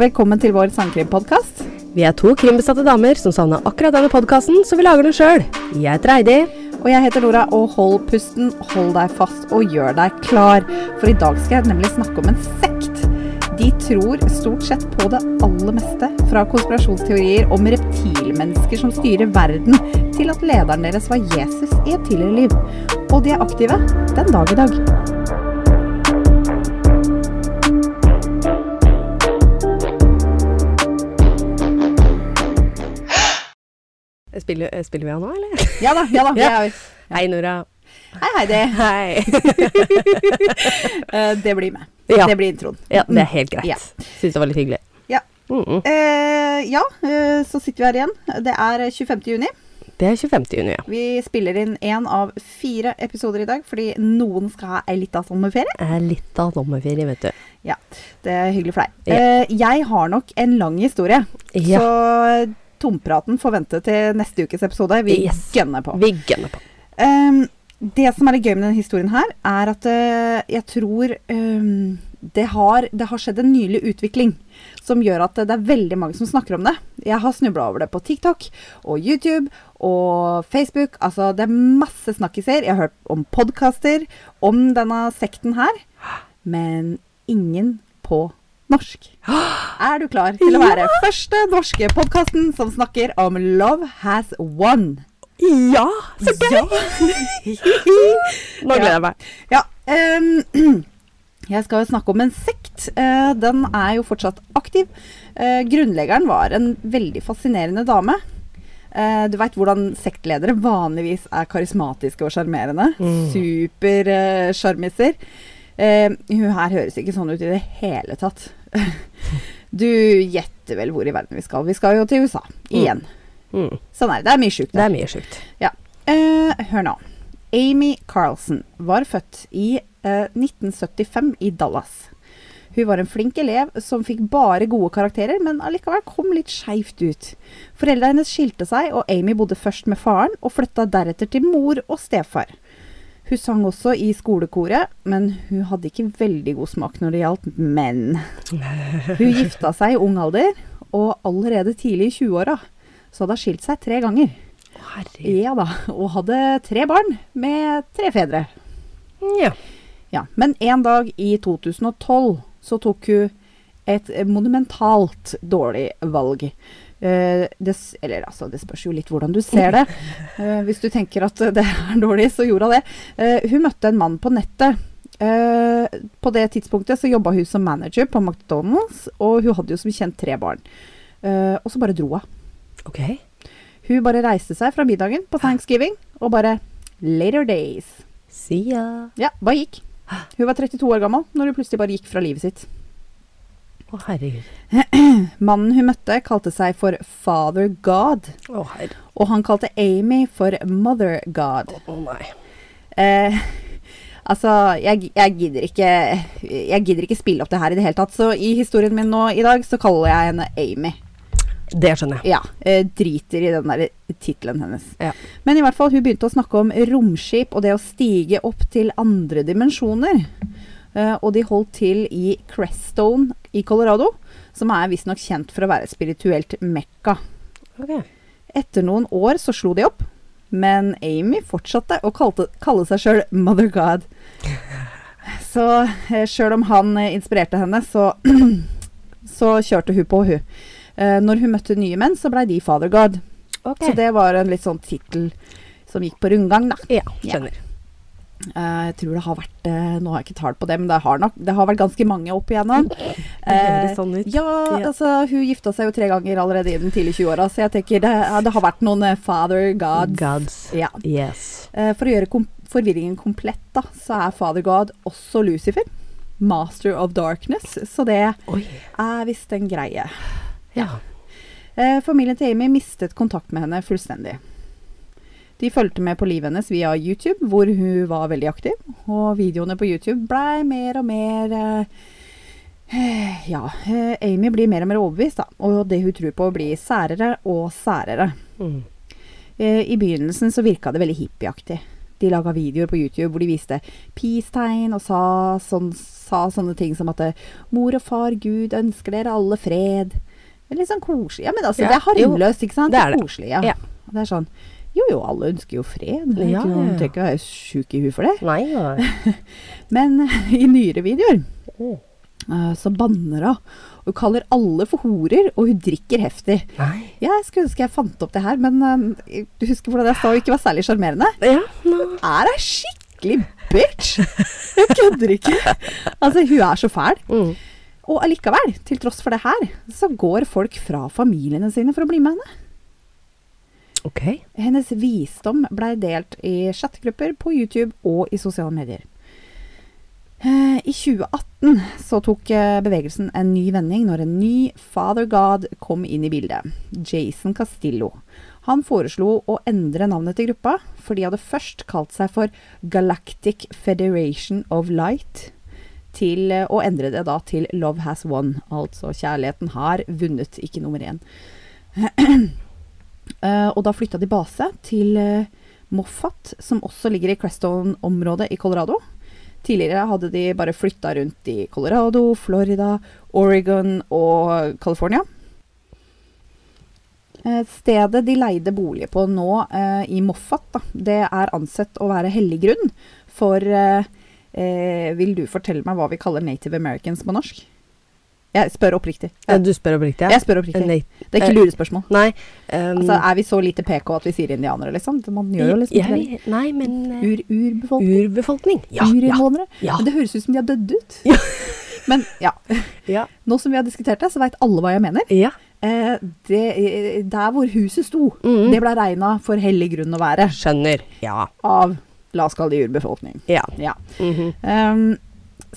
Velkommen til vår sangkrimpodkast. Vi er to krimbesatte damer som savna akkurat denne podkasten, så vi lager den sjøl. Jeg heter Heidi. Og jeg heter Nora, og hold pusten, hold deg fast og gjør deg klar. For i dag skal jeg nemlig snakke om en sekt. De tror stort sett på det aller meste. Fra konspirasjonsteorier om reptilmennesker som styrer verden, til at lederen deres var Jesus i et tidligere liv. Og de er aktive den dag i dag. Spiller, eh, spiller vi av nå, eller? Ja da, ja da. vi. Hei, Nora. Hei, Heidi. Hei. Eh, Det blir med. Ja. Det blir introen. ja, det er helt greit. Ja. Syns det var litt hyggelig. Ja. Mm -mm. Eh, ja, eh, så sitter vi her igjen. Det er 25. juni. Det er 25. juni, ja. Vi spiller inn én av fire episoder i dag, fordi noen skal ha ei lita sommerferie. Ei lita sommerferie, vet du. Ja, det er hyggelig for deg. Ja. Eh, jeg har nok en lang historie, Ja. så tompraten får vente til neste ukes episode. Vi Yes. gønner på. Vi gønner på. Um, det som er litt gøy med denne historien her, er at uh, jeg tror um, det, har, det har skjedd en nylig utvikling som gjør at det er veldig mange som snakker om det. Jeg har snubla over det på TikTok og YouTube og Facebook. Altså, det er masse snakkiser. Jeg har hørt om podkaster om denne sekten her, men ingen på norsk. Er du klar til å være første norske podkasten som snakker om Love Has Won? Ja, så gøy! Nå gleder jeg meg. Ja, Um, jeg skal jo snakke om en sekt. Uh, den er jo fortsatt aktiv. Uh, grunnleggeren var en veldig fascinerende dame. Uh, du veit hvordan sektledere vanligvis er karismatiske og sjarmerende. Mm. Supersjarmiser. Eh, hun her høres ikke sånn ut i det hele tatt. Du gjetter vel hvor i verden vi skal. Vi skal jo til USA. Igjen. Mm. Sånn er det. Det er mye sjukt. Det er mye sjukt. Eh, hør nå. Amy Carlson var født i eh, 1975 i Dallas. Hun var en flink elev som fikk bare gode karakterer, men allikevel kom litt skeivt ut. Foreldra hennes skilte seg, og Amy bodde først med faren, og flytta deretter til mor og stefar. Hun sang også i skolekoret, men hun hadde ikke veldig god smak når det gjaldt menn. Hun gifta seg i ung alder, og allerede tidlig i 20-åra så hadde hun skilt seg tre ganger. Herregud. Ja da, og hadde tre barn med tre fedre. Ja. Ja, men en dag i 2012 så tok hun et monumentalt dårlig valg. Eh, det, eller altså, det spørs jo litt hvordan du ser det. Uh, hvis du tenker at det er dårlig, så gjorde hun det. Uh, hun møtte en mann på nettet. På det tidspunktet så jobba hun som manager på McDonald's, og hun hadde jo som kjent tre barn. Og så bare dro hun. Okay. Hun bare reiste seg fra middagen på thanksgiving og bare Later days. See ya. Ja, bare gikk. Hun var 32 år gammel når hun plutselig bare gikk fra livet sitt. Å, herregud. Mannen hun møtte, kalte seg for Father God, Å, herregud. og han kalte Amy for Mother God. Å nei. Eh, altså, jeg, jeg, gidder ikke, jeg gidder ikke spille opp det her i det hele tatt, så i historien min nå i dag så kaller jeg henne Amy. Det skjønner jeg. Ja, eh, driter i den der tittelen hennes. Ja. Men i hvert fall, hun begynte å snakke om romskip og det å stige opp til andre dimensjoner. Eh, og de holdt til i Crestone i Colorado, som er visstnok kjent for å være et spirituelt mekka. Ok. Etter noen år så slo de opp, men Amy fortsatte å kalte, kalle seg sjøl Mother God. Så eh, sjøl om han eh, inspirerte henne, så, så kjørte hun på, hun. Når hun møtte nye menn, så blei de Father God. Ok. Så det var en litt sånn tittel som gikk på rundgang, da. Ja, skjønner. Eh, jeg tror det har vært eh, Nå har jeg ikke tall på det, men det har nok Det har vært ganske mange opp igjennom. Eh, sånn. Ja, Ja. altså hun gifta seg jo tre ganger allerede i den tidlige 20-åra, så jeg tenker det, det har vært noen eh, father gods. Gods. Ja. Yes. Eh, for å gjøre kom forvirringen komplett, da, så er father god også Lucifer. Master of darkness. Så det Oi. er visst en greie. Ja. Eh, familien til Amy mistet kontakt med henne fullstendig. De fulgte med på livet hennes via YouTube, hvor hun var veldig aktiv. Og videoene på YouTube blei mer og mer eh, Ja, eh, Amy blir mer og mer overbevist, da. Og det hun tror på, blir særere og særere. Mm. Eh, I begynnelsen så virka det veldig hippieaktig. De laga videoer på YouTube hvor de viste peace-tegn og sa, sånn, sa sånne ting som at mor og far, Gud ønsker dere alle fred. Det er litt sånn koselig. Ja, men altså, Ja, det er harmløst, ikke sant? det er det. koselig, ja. Ja. Det er sånn Jo jo, alle ønsker jo fred. Du Ja, ja, trenger ikke å være sjuk i huet for det. Nei, nei. Men i nyere videoer Mm. eh, så banner hun. Hun kaller alle for horer, og hun drikker heftig. Nei. Ja, jeg skulle ønske jeg fant opp det her, men eh, du husker hvordan jeg sa hun ikke var særlig sjarmerende? Ja, nå. Er ei skikkelig bitch! Hun kødder ikke. Altså, hun er så fæl. Mm. Og allikevel, til tross for det her, så går folk fra familiene sine for å bli med henne. Ok. Hennes visdom blei delt i chattegrupper på YouTube og i sosiale medier. Eh, I 2018 så tok eh, bevegelsen en ny vending når en ny Father God kom inn i bildet. Jason Castillo. Han foreslo å endre navnet til gruppa, for de hadde først kalt seg for Galactic Federation of Light, til eh, å endre det da til Love Has Won. Altså kjærligheten har vunnet, ikke nummer én. Eh, og da flytta de base til eh, Moffat, som også ligger i Crestone-området i Colorado. Tidligere hadde de bare flytta rundt i Colorado, Florida, Oregon og California. Eh, stedet de leide bolig på nå eh, i Moffat, da, det er ansett å være hellig grunn for eh, Vil du fortelle meg hva vi kaller native americans på norsk? Jeg spør oppriktig. Ja, du spør oppriktig? Ja. jeg spør oppriktig. Nei. Det er ikke lurespørsmål. Nei. Um, Altså, er vi så lite PK at vi sier indianere, liksom? Man gjør jo liksom ikke det. Nei, men eh, Ur, urbefolkning. Urbefolkning. Ja. Urinnvånere. ja. Men det høres ut som de har dødd ut. Ja. Men ja, ja. nå som vi har diskutert det, så veit alle hva jeg mener. ja. Eh, det, eh, der hvor huset sto, mm. det ble regna for hellig grunn å være Skjønner. Ja. av, la oss kalle det urbefolkning. Ja. Ja. Mhm. Ehm,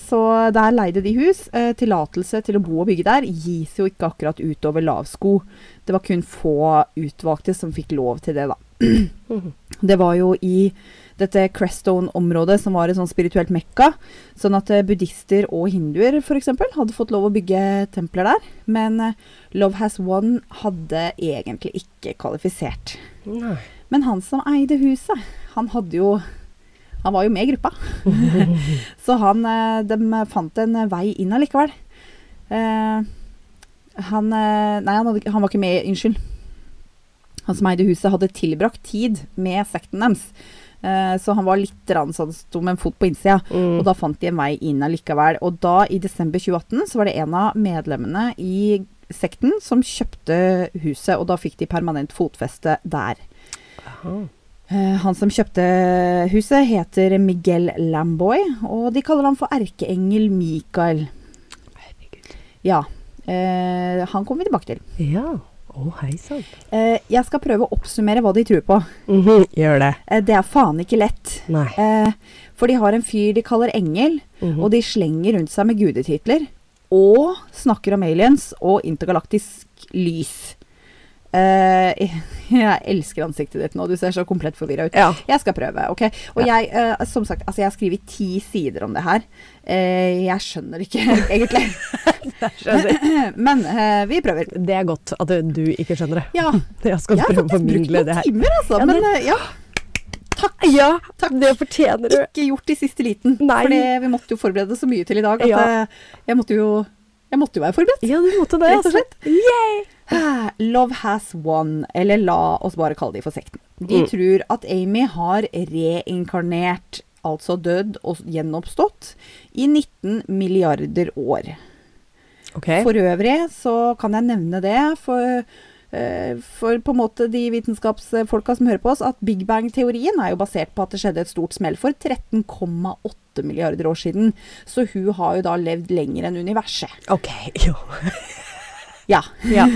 så der leide de hus. Eh, tillatelse til å bo og bygge der gis jo ikke akkurat utover lavsko. Det var kun få utvalgte som fikk lov til det, da. Mhm. Det var jo i dette Crestone-området som var et sånn spirituelt mekka. Sånn at eh, buddhister og hinduer f.eks. hadde fått lov å bygge templer der. Men eh, Love Has One hadde egentlig ikke kvalifisert. Nei. Men han som eide huset, han hadde jo Han var jo med i gruppa. Så han eh, De fant en vei inn allikevel. Eh, han eh, Nei, han, hadde, han var ikke med, unnskyld. Han som eide huset, hadde tilbrakt tid med sekten deres. Eh, så han var litt rann, sånn, sto med en fot på innsida. Mm. Og da fant de en vei inn allikevel. Og da, i desember 2018, så var det en av medlemmene i sekten som kjøpte huset, og da fikk de permanent fotfeste der. Aha. Eh, han som kjøpte huset, heter Miguel Lamboy, og de kaller ham for erkeengel Mikael. Herregud. Ja. Eh, han kommer vi tilbake til. Ja. Å, hei sann. Eh, jeg skal prøve å oppsummere hva de tror på. Mhm, Gjør det. Eh, det er faen ikke lett. Nei. Eh, for de har en fyr de kaller engel, Mhm. og de slenger rundt seg med gudetitler. Og snakker om aliens og intergalaktisk lys. Eh, jeg elsker ansiktet ditt nå, du ser så komplett forvirra ut. Ja. Jeg skal prøve, ok? Og jeg, uh, som sagt, altså jeg har skrevet ti sider om det her. Uh, jeg skjønner ikke, egentlig. Men vi prøver. Det er godt at du ikke skjønner det. Ja, Jeg skal jeg prøve å formidle det her. timer, altså. Ja, men ja. Takk. Ja, Takk. det fortjener du. Ikke gjort i siste liten. Nei. For vi måtte jo forberede så mye til i dag at Ja. jeg, måtte jo, jeg måtte jo være forberedt. Ja, du måtte det. Rett og altså. slett. Yay! Love has won, eller la oss bare kalle de for sekten. De Mm. tror at Amy har reinkarnert, altså dødd og gjenoppstått, i 19 milliarder år. Okay. For øvrig så kan jeg nevne det for, eh, for på en måte de vitenskapsfolka som hører på oss, at Big Bang-teorien er jo basert på at det skjedde et stort smell for 13,8 milliarder år siden. Så hun har jo da levd lenger enn universet. Ok, jo. Ja. Ja.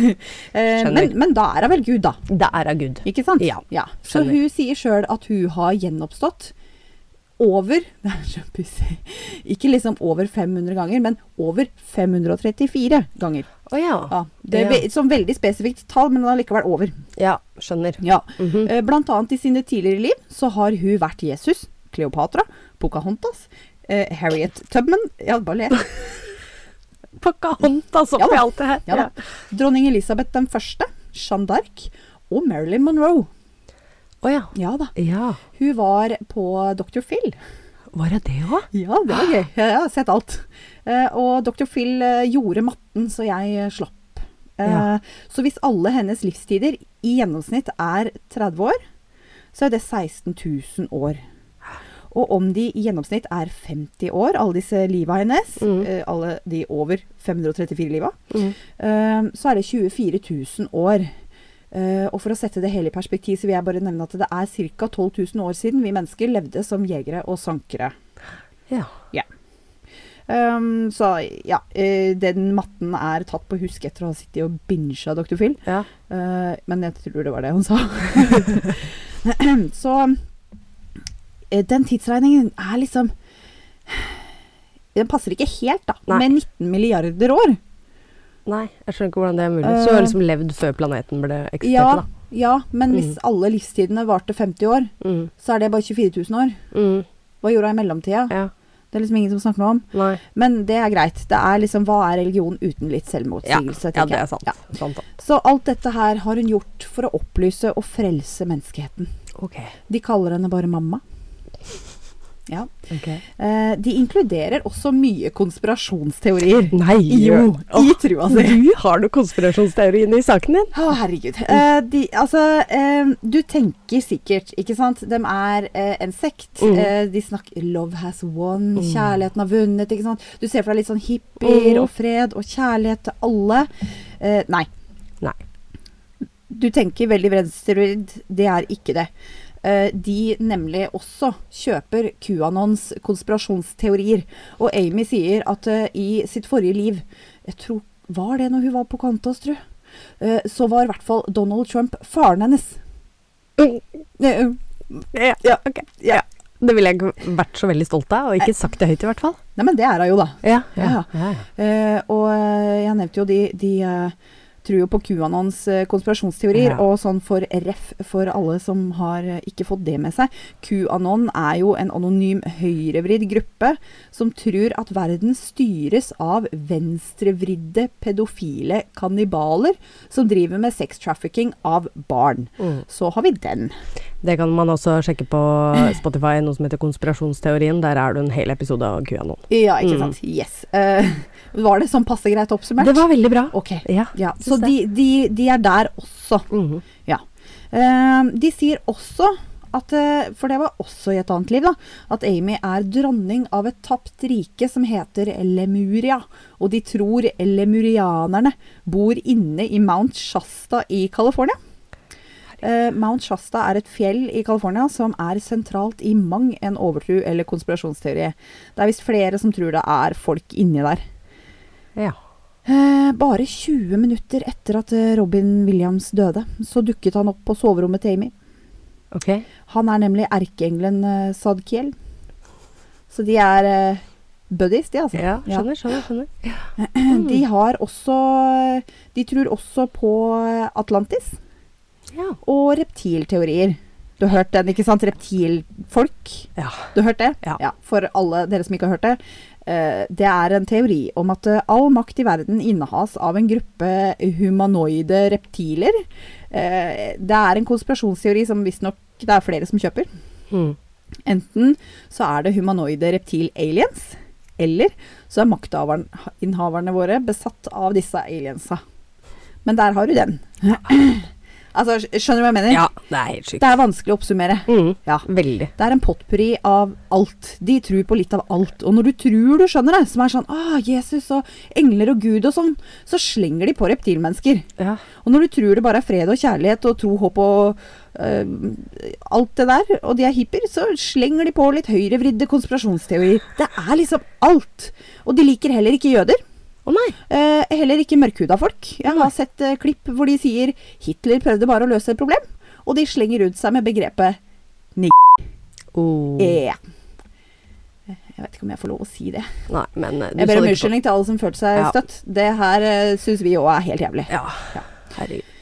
Eh, men, men da er hun vel Gud, da. Da er hun Gud. Ikke sant? Ja, Så hun sier sjøl at hun har gjenoppstått over Det er så pussig. Ikke liksom over 500 ganger, men over 534 ganger. Å ja. Ja, det er Ja. som veldig spesifikt tall, men allikevel over. Ja, skjønner. Ja. Mm -hmm. Blant annet i sine tidligere liv så har hun vært Jesus, Kleopatra, Pocahontas, eh, Harriet Tubman Ja, bare le. Pocahontas oppi ja, alt det her. Ja da. Dronning Elisabeth den første, Jeanne d'Arc og Marilyn Monroe. Å ja. Ja da. Ja. Hun var på Dr. Phil. Var det det òg? Ja, det var gøy. Jeg har sett alt. Eh, og Dr. Phil eh, gjorde matten, så jeg eh, slapp. Eh, Ja. Så hvis alle hennes livstider i gjennomsnitt er 30 år, så er det 16 000 år. Og om de i gjennomsnitt er 50 år, alle disse liva hennes, Mm. alle de over 534 liva, Mm. eh, så er det 24 000 år. Eh, og for å sette det hele i perspektiv, så vil jeg bare nevne at det er ca. 12 000 år siden vi mennesker levde som jegere og sankere. Ja. Um, så ja, uh, den matten er tatt på husk etter å ha sittet og binga Dr. Phil. ja. Uh, men jeg tror det var det hun sa. så den tidsregningen er liksom Den passer ikke helt, da. Nei. Med 19 milliarder år. Nei, jeg skjønner ikke hvordan det er mulig. Så du har liksom levd før planeten ble eksistert, Ja, da. ja, men hvis Mm. alle livstidene varte 50 år, Mm. så er det bare 24 000 år. Mm. Hva gjorde hun i mellomtida? Ja. Det er liksom ingen som snakker noe om. Nei. Men det er greit. Det er liksom Hva er religion uten litt selvmotsigelse? ja, ja det er sant. Ja. sant, sant. Så alt dette her har hun gjort for å opplyse og frelse menneskeheten. Okay. De kaller henne bare mamma. Ja. Okay. Eh, de inkluderer også mye konspirasjonsteorier. Nei, Jo, i trua si. Du har noen konspirasjonsteori i saken din? Å, herregud. Eh, de, altså, eh, du tenker sikkert, ikke sant. De er eh, en sekt. Mm. Eh, de snakker 'love has won', Mm. kjærligheten har vunnet. ikke sant. Du ser for deg litt sånn hippier Mm. og fred og kjærlighet til alle. Eh, nei. Nei. Du tenker veldig vredsteroid Det er ikke det. Eh, de nemlig også kjøper QAnons konspirasjonsteorier. Og Amy sier at eh, i sitt forrige liv Jeg tror Var det når hun var på Kantos, tru? Eh, så var i hvert fall Donald Trump faren hennes. Mm. Ja, Ja. ok. Ja. Det ville jeg ikke vært så veldig stolt av, og ikke sagt det høyt i hvert fall. Nei, men det er hun jo, da. Ja, ja, ja. Eh, og jeg nevnte jo de, de tror jo på QAnons eh, konspirasjonsteorier, Ja. og sånn for ref for alle som har eh, ikke fått det med seg. QAnon er jo en anonym høyrevridd gruppe som tror at verden styres av venstrevridde pedofile kannibaler som driver med sex trafficking av barn. Mm. Så har vi den. Det kan man også sjekke på Spotify, noe som heter Konspirasjonsteorien. Der er det en hel episode av QAnon. Ja, ikke Mm. Yes. Uh, var det sånn passe greit oppsummert? Det var veldig bra. Ok. Ja. Ja, så de, de, de er der også. Mhm. Eh, de sier også at eh, For det var også i et annet liv, da. At Amy er dronning av et tapt rike som heter Lemuria. Og de tror lemurianerne bor inne i Mount Shasta i California. Eh, Mount Shasta er et fjell i California som er sentralt i mang en overtro eller konspirasjonsteori. Det er visst flere som tror det er folk inni der. ja. Eh, bare 20 minutter etter at eh, Robin Williams døde, så dukket han opp på soverommet til Amy. Okay. Han er nemlig erkeengelen eh, Sadkiel. Så de er eh, buddies, de, altså. Ja, Ja. skjønner, skjønner. skjønner. De har også De tror også på eh, Atlantis Ja. og reptilteorier. Du har hørt den, ikke sant? Reptilfolk. Ja. Du har hørt det? Ja. For alle dere som ikke har hørt det. eh, det er en teori om at eh, all makt i verden innehas av en gruppe humanoide reptiler. Eh, det er en konspirasjonsteori som visstnok det er flere som kjøper. Mm. Enten så er det humanoide reptil-aliens, eller så er maktinnehaverne våre besatt av disse aliensa. Men der har du den. altså, skjønner du hva jeg mener? ja, det er helt sykt. Det er vanskelig å oppsummere. Mm. Ja. Veldig. Det er en potpurri av alt. De tror på litt av alt. Og når du tror du skjønner det, som er sånn ah, Jesus og engler og Gud og sånn, så slenger de på reptilmennesker. Ja. Og når du tror det bare er fred og kjærlighet og tro, håp og uh, alt det der, og de er hippier, så slenger de på litt høyrevridde konspirasjonsteorier. Det er liksom alt. Og de liker heller ikke jøder. Nei. Eh, heller ikke mørkhuda folk. Jeg har sett eh, klipp hvor de sier Hitler prøvde bare å løse et problem, og de slenger rundt seg med begrepet Oh. Yeah. Jeg vet ikke om jeg får lov å si det. Nei, men eh, Jeg ber om unnskyldning til alle som følte seg Ja. støtt. Det her uh, syns vi òg er helt jævlig. Ja. Ja. Herregud.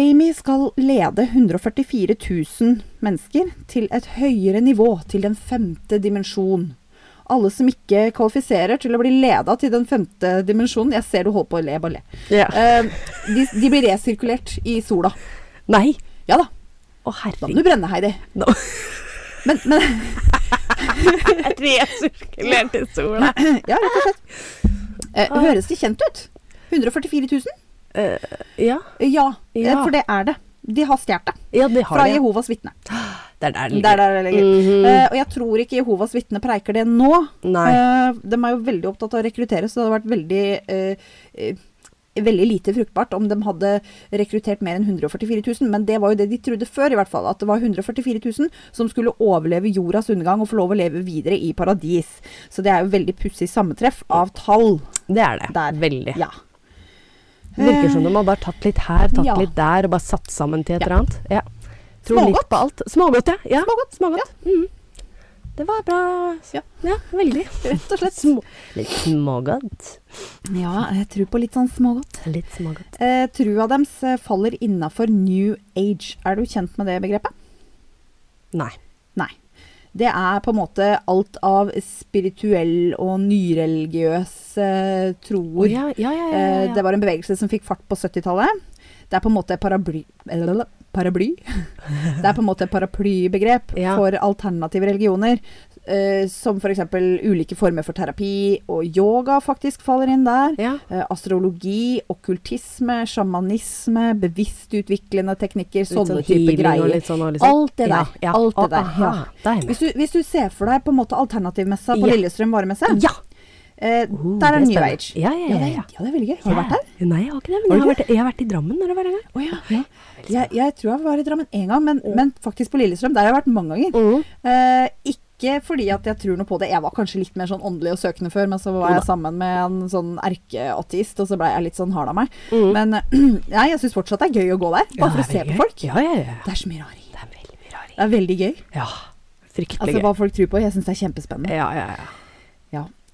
Amy skal lede 144 000 mennesker til et høyere nivå, til den femte dimensjon. Alle som ikke kvalifiserer til å bli leda til den femte dimensjonen Jeg ser du holder på å le, bare le. Ja. Uh, de, de blir resirkulert i sola. Nei. Ja da. Å, Da må du brenne, Heidi. No. Men, men Resirkulert i sola. Ja, rett og slett. Ah. høres det kjent ut? 144 000? Uh, ja. Ja, eh, Ja. for det er det. De har stjålet det. ja, de har Fra det. Jehovas vitne. Det er der Det er ligger. der det ligger. Mm -hmm. uh, og jeg tror ikke Jehovas vitner preiker det nå. Nei. Eh, de er jo veldig opptatt av å rekruttere, så det hadde vært veldig eh, eh, Veldig lite fruktbart om de hadde rekruttert mer enn 144 000, men det var jo det de trodde før, i hvert fall. At det var 144 000 som skulle overleve jordas undergang og få lov å leve videre i paradis. Så det er jo veldig pussig sammentreff av tall. Det er det. Der. Veldig. Ja. Det virker som de har bare tatt litt her, tatt Ja. litt der, og bare satt sammen til et Ja. eller annet. Ja. Tror Smågodt. litt på alt. Smågodt, ja. ja. Smågodt, Smågodt. Mhm. Det var bra. Ja. ja veldig. Rett og slett. Små, litt smågodt. Ja, jeg tror på litt sånn smågodt. Litt smågodt. Eh, trua deres eh, faller innafor new age. Er du kjent med det begrepet? Nei. Nei. Det er på en måte alt av spirituell og nyreligiøs eh, troer. Oh, ja, ja, ja, ja, Eh, ja. det var en bevegelse som fikk fart på 70-tallet. Det er på en måte parably... eller, Paraply? Det er på en måte et paraplybegrep Ja. for alternative religioner. Uh, som f.eks. ulike former for terapi, og yoga faktisk faller inn der. ja. Uh, astrologi, okkultisme, sjamanisme, bevisstutviklende teknikker, Litt sånne sånn type greier. sånn, liksom. Alt det der. Ja, ja. Alt det der. Er. Hvis du, hvis du ser for deg på en måte alternativmessa på. Lillestrøm varemesse, Ja! Eh, Oh, der er er New. Age. Ja, ja, ja. det, ja. ja, det er veldig gøy. Har du vært der? Nei, jeg har ikke det. Men jeg har, vært, jeg har vært i Drammen når det var en gang. Oh, ja. Jeg, jeg tror jeg var i Drammen én gang, men, men faktisk på Lillestrøm. Der har jeg vært mange ganger. Mm. Eh, ikke fordi at jeg tror noe på det. Jeg var kanskje litt mer sånn åndelig og søkende før, men så var jeg sammen med en sånn erkeateist, og så blei jeg litt sånn hard av meg. Mm. Men nei, jeg syns fortsatt det er gøy å gå der. Bare for å se på folk. Ja, ja, ja. Det er så mye raring. Det er veldig mye raring. Det er veldig gøy. Ja. Fryktelig Altså gøy. hva folk tror på. Jeg syns det er kjempespennende. Ja, ja, ja.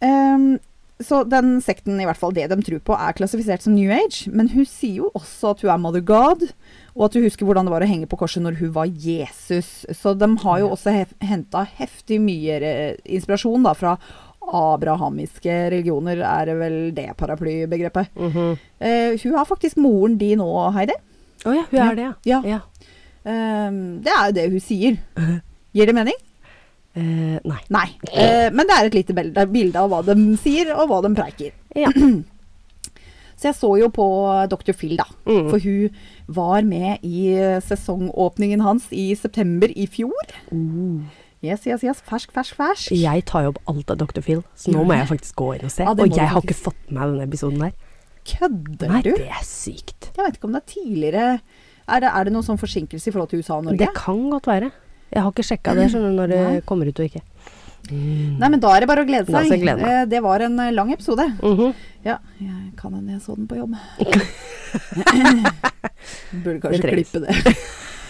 Ehm, så den sekten, i hvert fall det de tror på, er klassifisert som New Age. Men hun sier jo også at hun er Mother God, og at hun husker hvordan det var å henge på korset når hun var Jesus. Så de har jo også hef henta heftig mye inspirasjon da, fra abrahamiske religioner, er det vel det paraplybegrepet. Mm -hmm. uh, hun er faktisk moren din nå, Heidi. Å ja, hun er det, ja. Ja. ja. Um, det er jo det hun sier. Gir det mening? Eh, nei. Nei. Uh, men det er et lite bilde, av hva de sier, og hva de preiker. Ja. Så jeg så jo på Dr. Phil, da. Mm. For hun var med i sesongåpningen hans i september i fjor. Yes, yes, yes. Fersk, fersk, fersk. Jeg tar jo opp alt av Dr. Phil, så nå må jeg faktisk gå inn og se. Ja, og jeg har ikke fått med meg denne episoden der. Kødder Nei, du? det er sykt. Jeg vet ikke om det er tidligere Er det, er det noen sånn forsinkelse i forhold til USA og Norge? Det kan godt være. Jeg har ikke sjekka det skjønner du, når det kommer ut og ikke. Nei, men da er det bare å glede seg. glede. Eh, det var en eh, lang episode. Mhm. Ja, jeg kan hende jeg så den på jobb. Burde kanskje det klippe det.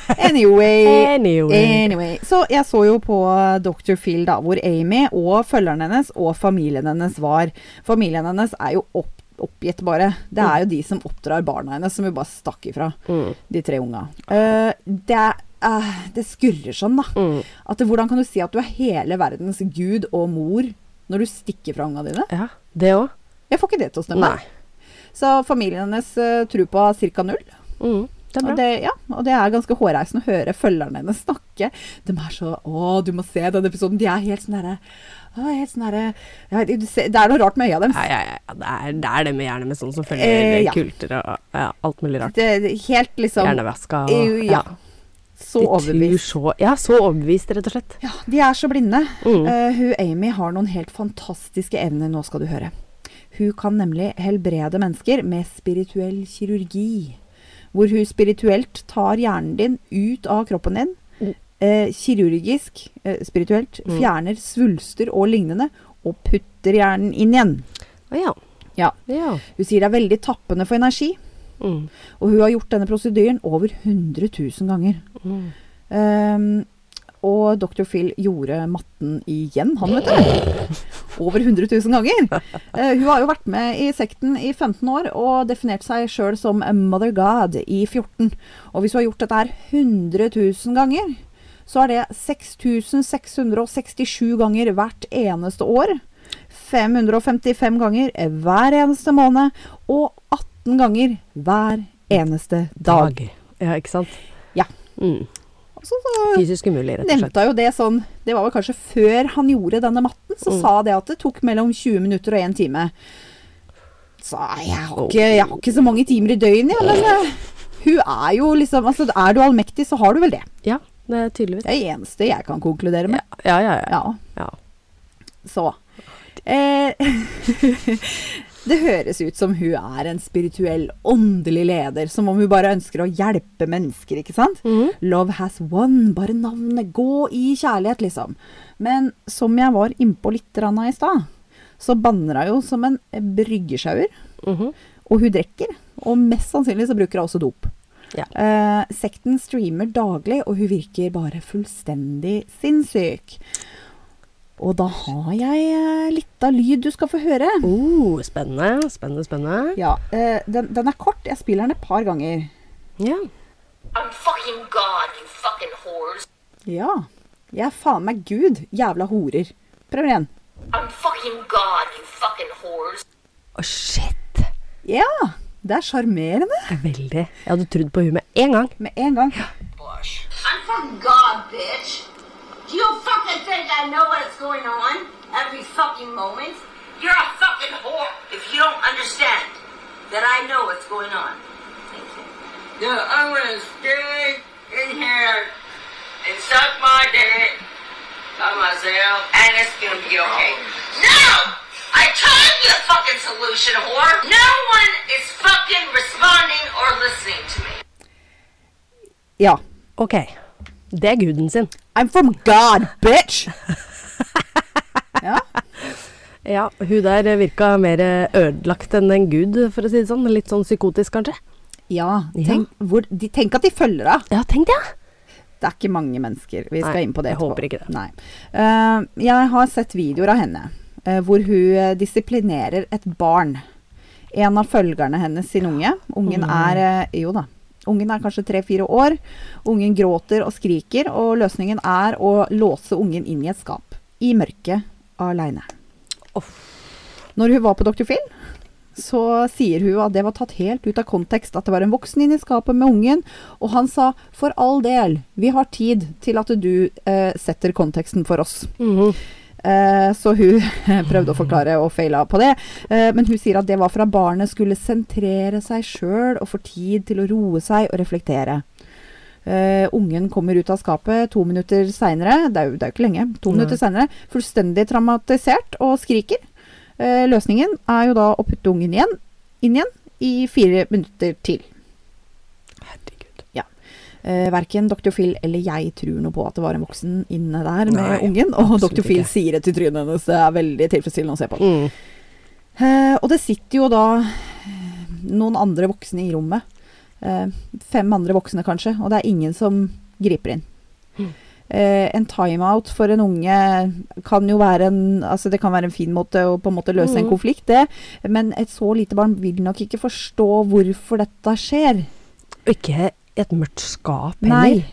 Anyway. Anyway. Anyway. Så jeg så jo på Dr. Phil, da, hvor Amy og følgeren hennes og familien hennes var. Familien hennes er jo opp, oppgitt, bare. Det er jo de som oppdrar barna hennes, som hun bare stakk ifra. Mm. De tre unga. Uh, det, er, eh, det skurrer sånn, da. Mm. At hvordan kan du si at du er hele verdens gud og mor når du stikker fra unga dine? Ja, det òg. Jeg får ikke det til å stemme. Nei. Så familien hennes uh, tror på ca. null. Mm. Det Og det, ja, og det er ganske hårreisende å høre følgerne hennes snakke. De er så Å, du må se den episoden. De er helt sånn derre Helt sånn derre ja, Det er noe rart med øya deres. Ja, ja, ja. Det er, det er det med gjerne med sånne som følger Eh, ja. kulter og ja, alt mulig rart. Det, helt liksom Hjernevaska og Ja. Ja. Så overbevist. så, ja, så overbevist, rett og slett. Ja, de er så blinde. Mm. Uh, hun Amy har noen helt fantastiske evner, nå skal du høre. Hun kan nemlig helbrede mennesker med spirituell kirurgi. Hvor hun spirituelt tar hjernen din ut av kroppen din. Mm. Uh, kirurgisk, uh, spirituelt, Mm. fjerner svulster og lignende, og putter hjernen inn igjen. Ja. Ja. ja. Hun sier det er veldig tappende for energi, Mm. og hun har gjort denne prosedyren over 100 000 ganger. Mm. Um, og Dr. Phil gjorde matten igjen, han vet du. Over 100 000 ganger. Uh, hun har jo vært med i sekten i 15 år og definert seg sjøl som a Mother God i 14. Og hvis hun har gjort dette her 100 000 ganger, så er det 6667 ganger hvert eneste år. 555 ganger hver eneste måned, og 18 ganger hver eneste dag. Ja, ikke sant? Ja. Mm. Så, så Fysisk umulig, rett og slett. nevnte jo det sånn Det var vel kanskje før han gjorde denne matten, så Mm. sa det at det tok mellom 20 minutter og 1 time. Så jeg har ikke, jeg har ikke så mange timer i døgnet, jeg, men eh, hun er jo liksom Altså, er du allmektig, så har du vel det. Ja, det er tydeligvis. Det er det eneste jeg kan konkludere med. Ja, ja, ja. Ja. ja. Så eh, Det høres ut som hun er en spirituell, åndelig leder. Som om hun bare ønsker å hjelpe mennesker, ikke sant? Mm. Love has won. Bare navnet. Gå i kjærlighet, liksom. Men som jeg var innpå litt i stad, så banner hun jo som en bryggesjauer. Mhm. Og hun drikker. Og mest sannsynlig så bruker hun også dop. Ja. Eh, sekten streamer daglig, og hun virker bare fullstendig sinnssyk. Og da har jeg eh, litt av lyd du skal få høre. Oh, spennende, spennende, spennende. Ja, eh, den, den er kort. Jeg spiller den et par ganger. Ja. I'm fucking God, you fucking whores. Ja. Jeg er faen meg Gud. Jævla horer. Prøv igjen. I'm fucking God, you fucking whores. Å, shit. Ja. Det er sjarmerende. Veldig. Jeg hadde trodd på hun med en gang. Med en gang. Ja. I'm fucking God, bitch. Do you fucking think I know what's going on every fucking moment? You're a fucking whore if you don't understand that I know what's going on. Thank you. Yeah, I'm gonna stay in here and suck my dick by myself, and it's gonna be okay. No! I told you the fucking solution, whore! No one is fucking responding or listening to me. Yeah, Ok. Det er guden sin. I'm from God, bitch! ja. Ja, hun der virka mer ødelagt enn en gud, for å si det sånn. Litt sånn psykotisk, kanskje. Ja. Ja. Tenk, hvor, de, tenk at de følger deg. Ja, tenk det. Det er ikke mange mennesker. Vi skal Nei, inn på det jeg håper ikke det. Nei. Uh, jeg har sett videoer av henne uh, hvor hun eh, disiplinerer et barn. En av følgerne hennes sin unge. Ungen Mm. er uh, Jo da. Ungen er kanskje tre-fire år. Ungen gråter og skriker, og løsningen er å låse ungen inn i et skap. I mørket aleine. Oh. Når hun var på Dr. Phil, så sier hun at det var tatt helt ut av kontekst. At det var en voksen inne i skapet med ungen. Og han sa for all del, vi har tid til at du eh, setter konteksten for oss. Mm Eh, så hun prøvde å forklare og feila på det. Eh, men hun sier at det var for at barnet skulle sentrere seg sjøl og få tid til å roe seg og reflektere. Uh, ungen kommer ut av skapet to minutter seinere, det, det er jo ikke lenge, to Nei. minutter senere, fullstendig traumatisert og skriker. Uh, løsningen er jo da å putte ungen igjen, inn igjen i fire minutter til. Eh, verken Dr. Phil eller jeg tror noe på at det var en voksen inne der med Nei, ungen. Og Dr. Phil ikke. sier det til trynet hennes. Det er veldig tilfredsstillende å se på. Mm. Eh, og det sitter jo da eh, noen andre voksne i rommet. Eh, fem andre voksne, kanskje. Og det er ingen som griper inn. Mm. Eh, en timeout for en unge kan jo være en Altså det kan være en fin måte å på en måte løse en Mm. konflikt, det. Men et så lite barn vil nok ikke forstå hvorfor dette skjer. Ikke et mørkt skap Nei. heller.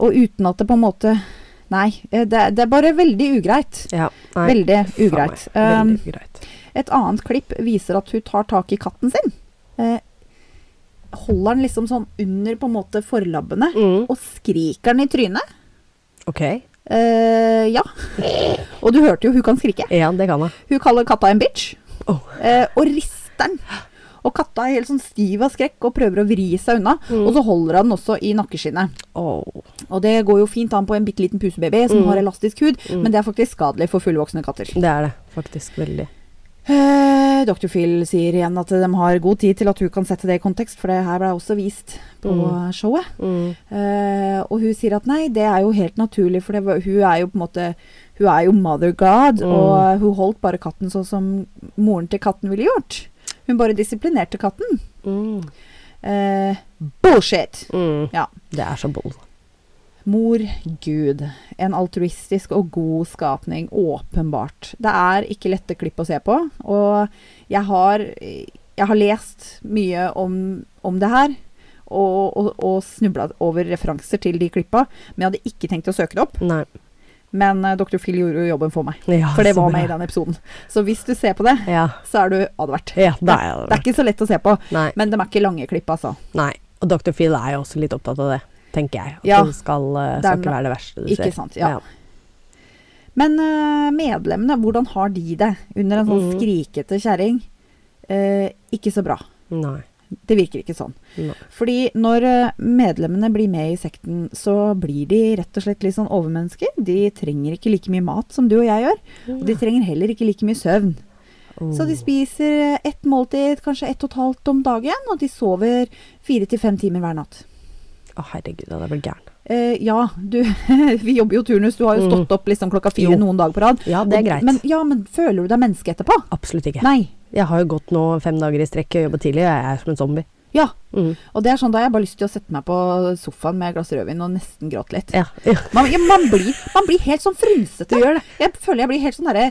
Og uten at det på en måte Nei. eh, Det, det er bare veldig ugreit. Ja, nei, Veldig ugreit. Veldig Um, ugreit. Et annet klipp viser at hun tar tak i katten sin. Eh, holder den liksom sånn under på en måte forlabbene, Mm. og skriker den i trynet. Ok. Eh, ja. Og du hørte jo hun kan skrike. Ja, det kan jeg. Hun kaller katta en bitch, Oh. eh, og rister den. Og katta er helt sånn stiv av skrekk og prøver å vri seg unna. Mm. Og så holder han den også i nakkeskinnet. Oh. Og det går jo fint an på en bitte liten pusebaby som Mm. har elastisk hud, Mm. men det er faktisk skadelig for fullvoksne katter. Det er det faktisk veldig. Eh, Dr. Phil sier igjen at de har god tid til at hun kan sette det i kontekst, for det her ble også vist på Mm. showet. Mm. Eh, og hun sier at nei, det er jo helt naturlig, for det, hun er jo på en måte Hun er jo mother god, Mm. og hun holdt bare katten sånn som moren til katten ville gjort. Hun bare disiplinerte katten. Mm. Eh, bullshit! Mm. Ja. Det er så bull. Mor Gud. En altruistisk og god skapning, åpenbart. Det er ikke lette klipp å se på, og jeg har, jeg har lest mye om, om det her. Og, og, og snubla over referanser til de klippa, men jeg hadde ikke tenkt å søke det opp. Nei. Men uh, Dr. Phil gjorde jo jobben for meg, Ja, for det var bra. med i den episoden. Så hvis du ser på det, Ja. så er du advart. ja, det er jeg. det er ikke så lett å se på, Nei. men de er ikke lange klipp, altså. Nei. Og Dr. Phil er jo også litt opptatt av det. tenker jeg. At Ja, det skal, uh, skal ikke være det verste du ser. Ikke sant, ja. Men uh, medlemmene, hvordan har de det under en sånn mm. skrikete kjerring? Uh, ikke så bra. Nei. Det virker ikke sånn. No. Fordi når eh, medlemmene blir med i sekten, så blir de rett og slett litt sånn overmennesker. De trenger ikke like mye mat som du og jeg gjør. Og de trenger heller ikke like mye søvn. Så de Oh. spiser ett måltid, kanskje ett og et halvt om dagen, og de sover fire til fem timer hver natt. Å, herregud, jeg hadde blitt gæren. Uh, ja, du Vi jobber jo turnus, du har jo Mhm. stått opp liksom klokka fire Jo. noen dager på rad. Ja, det er greit. Men, ja, men føler du deg menneske etterpå? Absolutt ikke. Nei. Jeg har jo gått nå fem dager i strekk og jobbet tidlig, og jeg er som en zombie. Ja. Mm. Og det er sånn da jeg bare lyst til å sette meg på sofaen med et glass rødvin og nesten gråte litt. Ja. ja. Man, man, blir, man blir helt sånn frynsete. Du gjør det. Jeg føler jeg blir helt sånn derre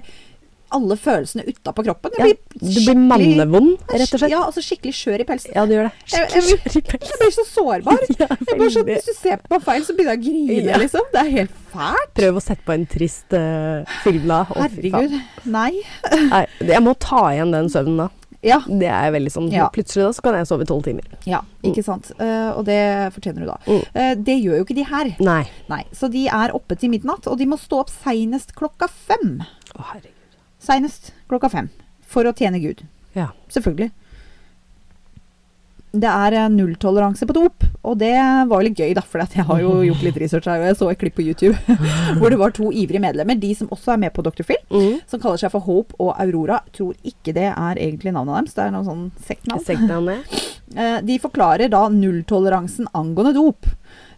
Alle følelsene utapå kroppen. Ja, du blir mannevond, rett og slett. Ja, altså skikkelig skjør i pelsen. Ja, du gjør det. Skikkelig Jeg- jeg- Jeg blir så sårbar. Ja, sånn, hvis du ser på meg feil, så begynner jeg å grine, Ja. liksom. Det er helt fælt. Prøv å sette på en trist uh, film da. Å. Herregud. Nei. Nei, jeg må ta igjen den søvnen da. Ja. Det er veldig sånn Ja. Plutselig da så kan jeg sove tolv timer. ja ikke sant. Uh, og det fortjener du da. Mm. Uh, det gjør jo ikke de her. Nei. Nei, Så de er oppe til midnatt, og de må stå opp seinest klokka fem. Å, herregud. Seinest klokka fem. For å tjene Gud. Ja. Selvfølgelig. Det er nulltoleranse på dop, og det var jo litt gøy, da, for jeg har jo gjort litt research her. og Jeg så et klipp på YouTube hvor det var to ivrige medlemmer, de som også er med på Dr. Phil, Mm. som kaller seg for Hope og Aurora. Tror ikke det er egentlig navnet deres, det er noe sånn sektnavn. Eh, De forklarer da nulltoleransen angående dop.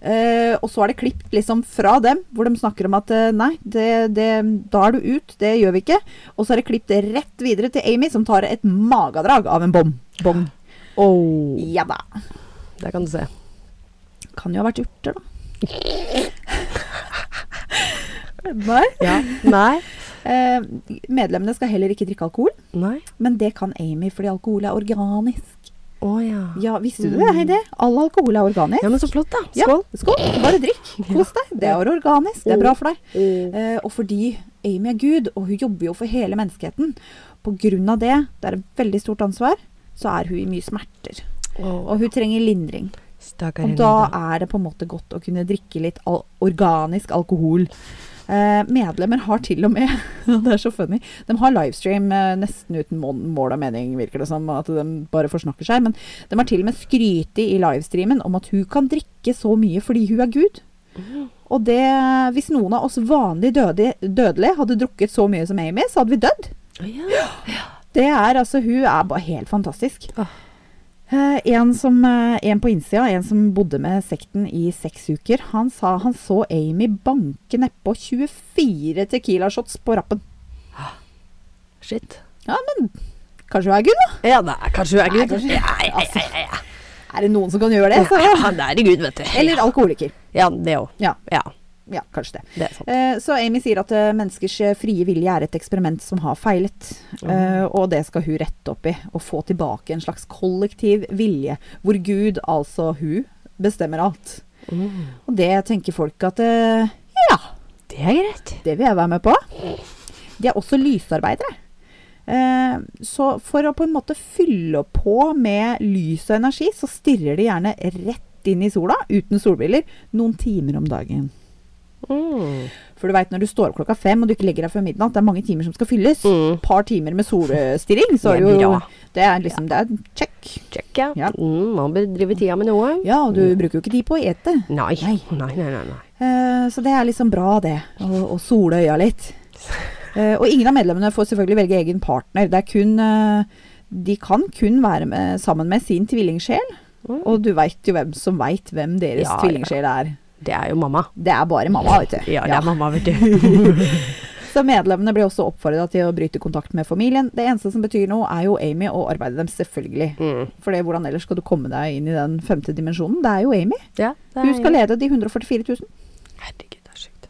Eh, og så er det klippet liksom fra dem, hvor de snakker om at eh, nei, det, det, da er du ut, det gjør vi ikke. Og så er det klippet rett videre til Amy, som tar et magadrag av en bom. Bong. Oh, Ja da. der kan du se. Kan jo ha vært urter, da. nei. Ja. Nei. Eh, medlemmene skal heller ikke drikke alkohol, Nei. men det kan Amy fordi alkohol er organisk. Å ja. Ja, visste du det, Heidi? All alkohol er organisk. Ja, men så flott, da. Ja, Skål. skål. Bare drikk. Kos deg. Det er organisk. Det er bra for deg. Mm. Eh, og fordi Amy er Gud, og hun jobber jo for hele menneskeheten, på grunn av det, det er et veldig stort ansvar, så er hun i mye smerter. Oh. Og hun trenger lindring. Stakkar Og da er det på en måte godt å kunne drikke litt al organisk alkohol. Eh, medlemmer har til og med Det er så funny. De har livestream eh, nesten uten mål, og mening, virker det som. At de bare forsnakker seg. Men de har til og med skrytt i livestreamen om at hun kan drikke så mye fordi hun er Gud. Og det Hvis noen av oss vanlige døde, dødelige hadde drukket så mye som Amy, så hadde vi dødd. Ja. Det er altså Hun er bare helt fantastisk. Åh. Eh, en, som, eh, en på innsida, en som bodde med sekten i seks uker, han sa han så Amy banke nedpå 24 Tequila-shots på rappen. Shit. Ja, men kanskje hun er Gud, da? Ja, er kanskje hun er Nei, Gud. Nei, ja, altså, Er det noen som kan gjøre det? Så, ja. ja, det er Gud, vet du. eller alkoholiker. Ja, det òg. Ja, Ja, ja, kanskje det. det. Eh, så Amy sier at uh, menneskers eh, frie vilje er et eksperiment som har feilet. Uh, og det skal hun rette opp i, og få tilbake en slags kollektiv vilje, hvor Gud, altså hun, bestemmer alt. Mm. Og det tenker folk at uh, ja, Det er greit. det vil jeg være med på. De er også lysarbeidere. Eh, så for å på en måte fylle på med lys og energi, så stirrer de gjerne rett inn i sola, uten solbriller, noen timer om dagen. Mm. For du veit når du står opp klokka fem og du ikke legger deg før midnatt, det er mange timer som skal fylles. Mm. Par timer med solstirring, så er Det jo. Det er liksom Det er check. Check, ja. Ja. Mm, man bedriver tida med noe. Ja, og du bruker jo ikke tid på å ete. Nei. Nei. Nei, nei, nei. Eh, så det er liksom bra, det. Å sole øya litt. Uh, og ingen av medlemmene får selvfølgelig velge egen partner. Det er kun uh, De kan kun være med, sammen med sin tvillingsjel. Mm. Og du veit jo hvem som veit hvem deres ja. tvillingsjel er. Det er jo mamma. Det er bare mamma, vet du. Ja, det er mamma, vet du. Så medlemmene blir også oppfordra til å bryte kontakt med familien. Det eneste som betyr noe, er jo Amy og arbeidet dem, selvfølgelig. Mm. For hvordan ellers skal du komme deg inn i den femte dimensjonen? Det er jo Amy. Ja, er Hun skal lede de 144 000. Herregud, det er sjukt.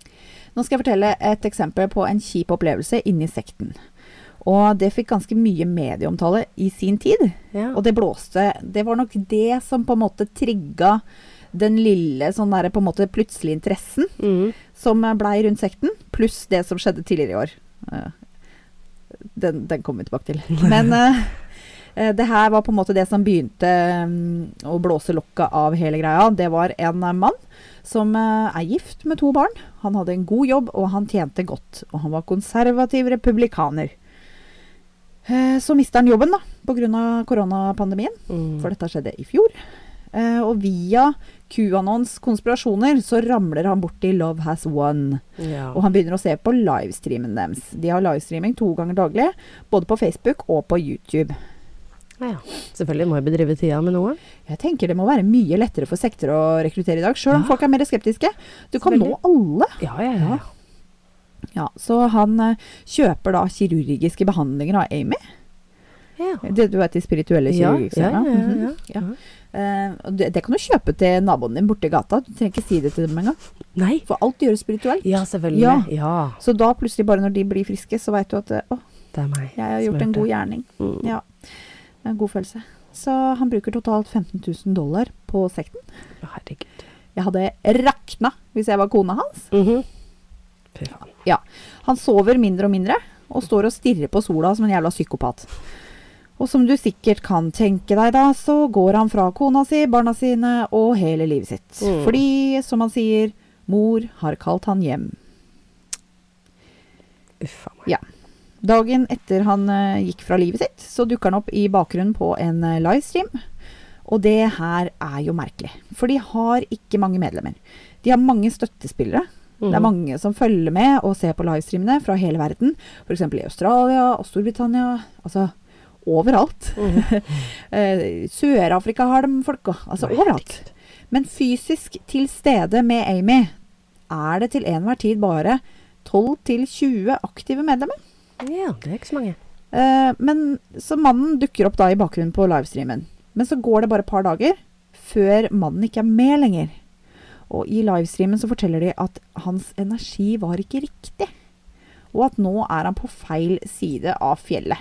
Nå skal jeg fortelle et eksempel på en kjip opplevelse inni sekten. Og det fikk ganske mye medieomtale i sin tid. Ja. Og det blåste Det var nok det som på en måte trigga den lille sånn der på en måte plutselige interessen Mm. som blei rundt sekten, pluss det som skjedde tidligere i år. Eh, Den, den kommer vi tilbake til. Men eh, Eh, det her var på en måte det som begynte um, å blåse lokket av hele greia. Det var en eh, mann som uh, er gift med to barn. Han hadde en god jobb, og han tjente godt. Og han var konservativ republikaner. Eh, så mister han jobben da, pga. koronapandemien, Mm. for dette skjedde i fjor. Eh, og via QAnons konspirasjoner så ramler han borti Love Has Won. Ja. Og han begynner å se på livestreamen deres. De har livestreaming to ganger daglig, både på Facebook og på YouTube. ja. Selvfølgelig må jeg bedrive tida med noe. Jeg tenker det må være mye lettere for sekter å rekruttere i dag, sjøl om Ja. folk er mer skeptiske. Du kan nå alle. Ja, ja, ja. Ja, så han eh, kjøper da kirurgiske behandlinger av Amy. Ja. Det du vet, de spirituelle Ja, kirurgiske. ja, ja, mhm. ja. Ja. Eh, og det, det kan du kjøpe til naboen din borti gata. Du trenger ikke si det til dem engang. Nei. For alt gjøres spirituelt. Ja, selvfølgelig. Ja. Ja. Så da plutselig, bare når de blir friske, så veit du at eh, å, er jeg har gjort en god gjerning. Mm. Ja. En god følelse. Så han bruker totalt 15 000 dollar på sekten. Herregud. Jeg hadde rakna hvis jeg var kona hans. Mhm. Fy faen. Han sover mindre og mindre, og står og stirrer på sola som en jævla psykopat. Og som du sikkert kan tenke deg, da, så går han fra kona si, barna sine og hele livet sitt. Mm. Fordi, som han sier, mor har kalt han hjem. Uff a meg. Ja. Dagen etter han uh, gikk fra livet sitt, så dukker han opp i bakgrunnen på en uh, livestream. Og det her er jo merkelig, for de har ikke mange medlemmer. De har mange støttespillere. Det er Mhm. mange som følger med og ser på livestreamene fra hele verden. F.eks. i Australia og Storbritannia. Altså overalt. Eh, Sør-Afrika har de folk. Altså Nei, overalt. Men fysisk til stede med Amy er det til enhver tid bare 12-20 aktive medlemmer. Ja, det er ikke så mange. Eh, men Så mannen dukker opp da i bakgrunnen på livestreamen. Men så går det bare et par dager før mannen ikke er med lenger. Og i livestreamen så forteller de at hans energi var ikke riktig. Og at nå er han på feil side av fjellet.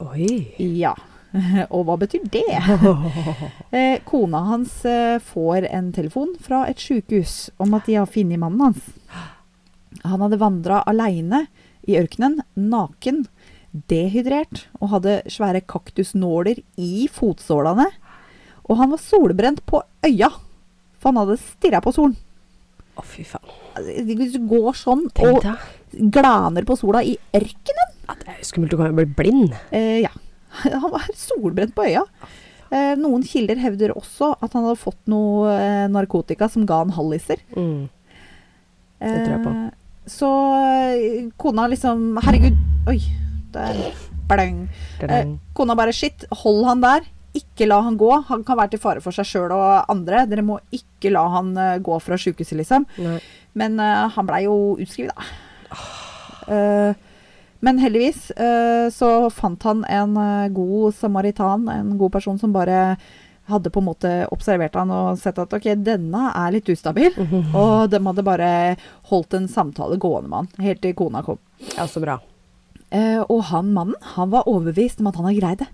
Oi. Ja. Og hva betyr det? Eh, kona hans eh, får en telefon fra et sykehus om at de har funnet mannen hans. Han hadde vandra aleine i ørkenen, naken, dehydrert og hadde svære kaktusnåler i fotsålene. Og han var solbrent på øya, for han hadde stirra på solen. Å, fy faen. Hvis du går sånn og glaner på sola i ørkenen Ja, det er jo skummelt. Du kan jo bli blind. Eh, ja. Han var solbrent på øya. Eh, noen kilder hevder også at han hadde fått noe eh, narkotika som ga han halliser. Mm. Det tror jeg på. Eh, så eh, kona liksom Herregud, oi. Der. Blang. Eh, kona bare shit, hold han der. Ikke la han gå. Han kan være til fare for seg sjøl og andre. Dere må ikke la han gå fra sjukehuset, liksom. Nei. Men han blei jo utskrevet, da. Eh, men heldigvis eh, så fant han en eh, god samaritan, en god person som bare hadde på en måte observert han og sett at ok, denne er litt ustabil. Og de hadde bare holdt en samtale gående med han, helt til kona kom. Ja, så bra. Eh, og han mannen, han var overbevist om at han hadde greid det.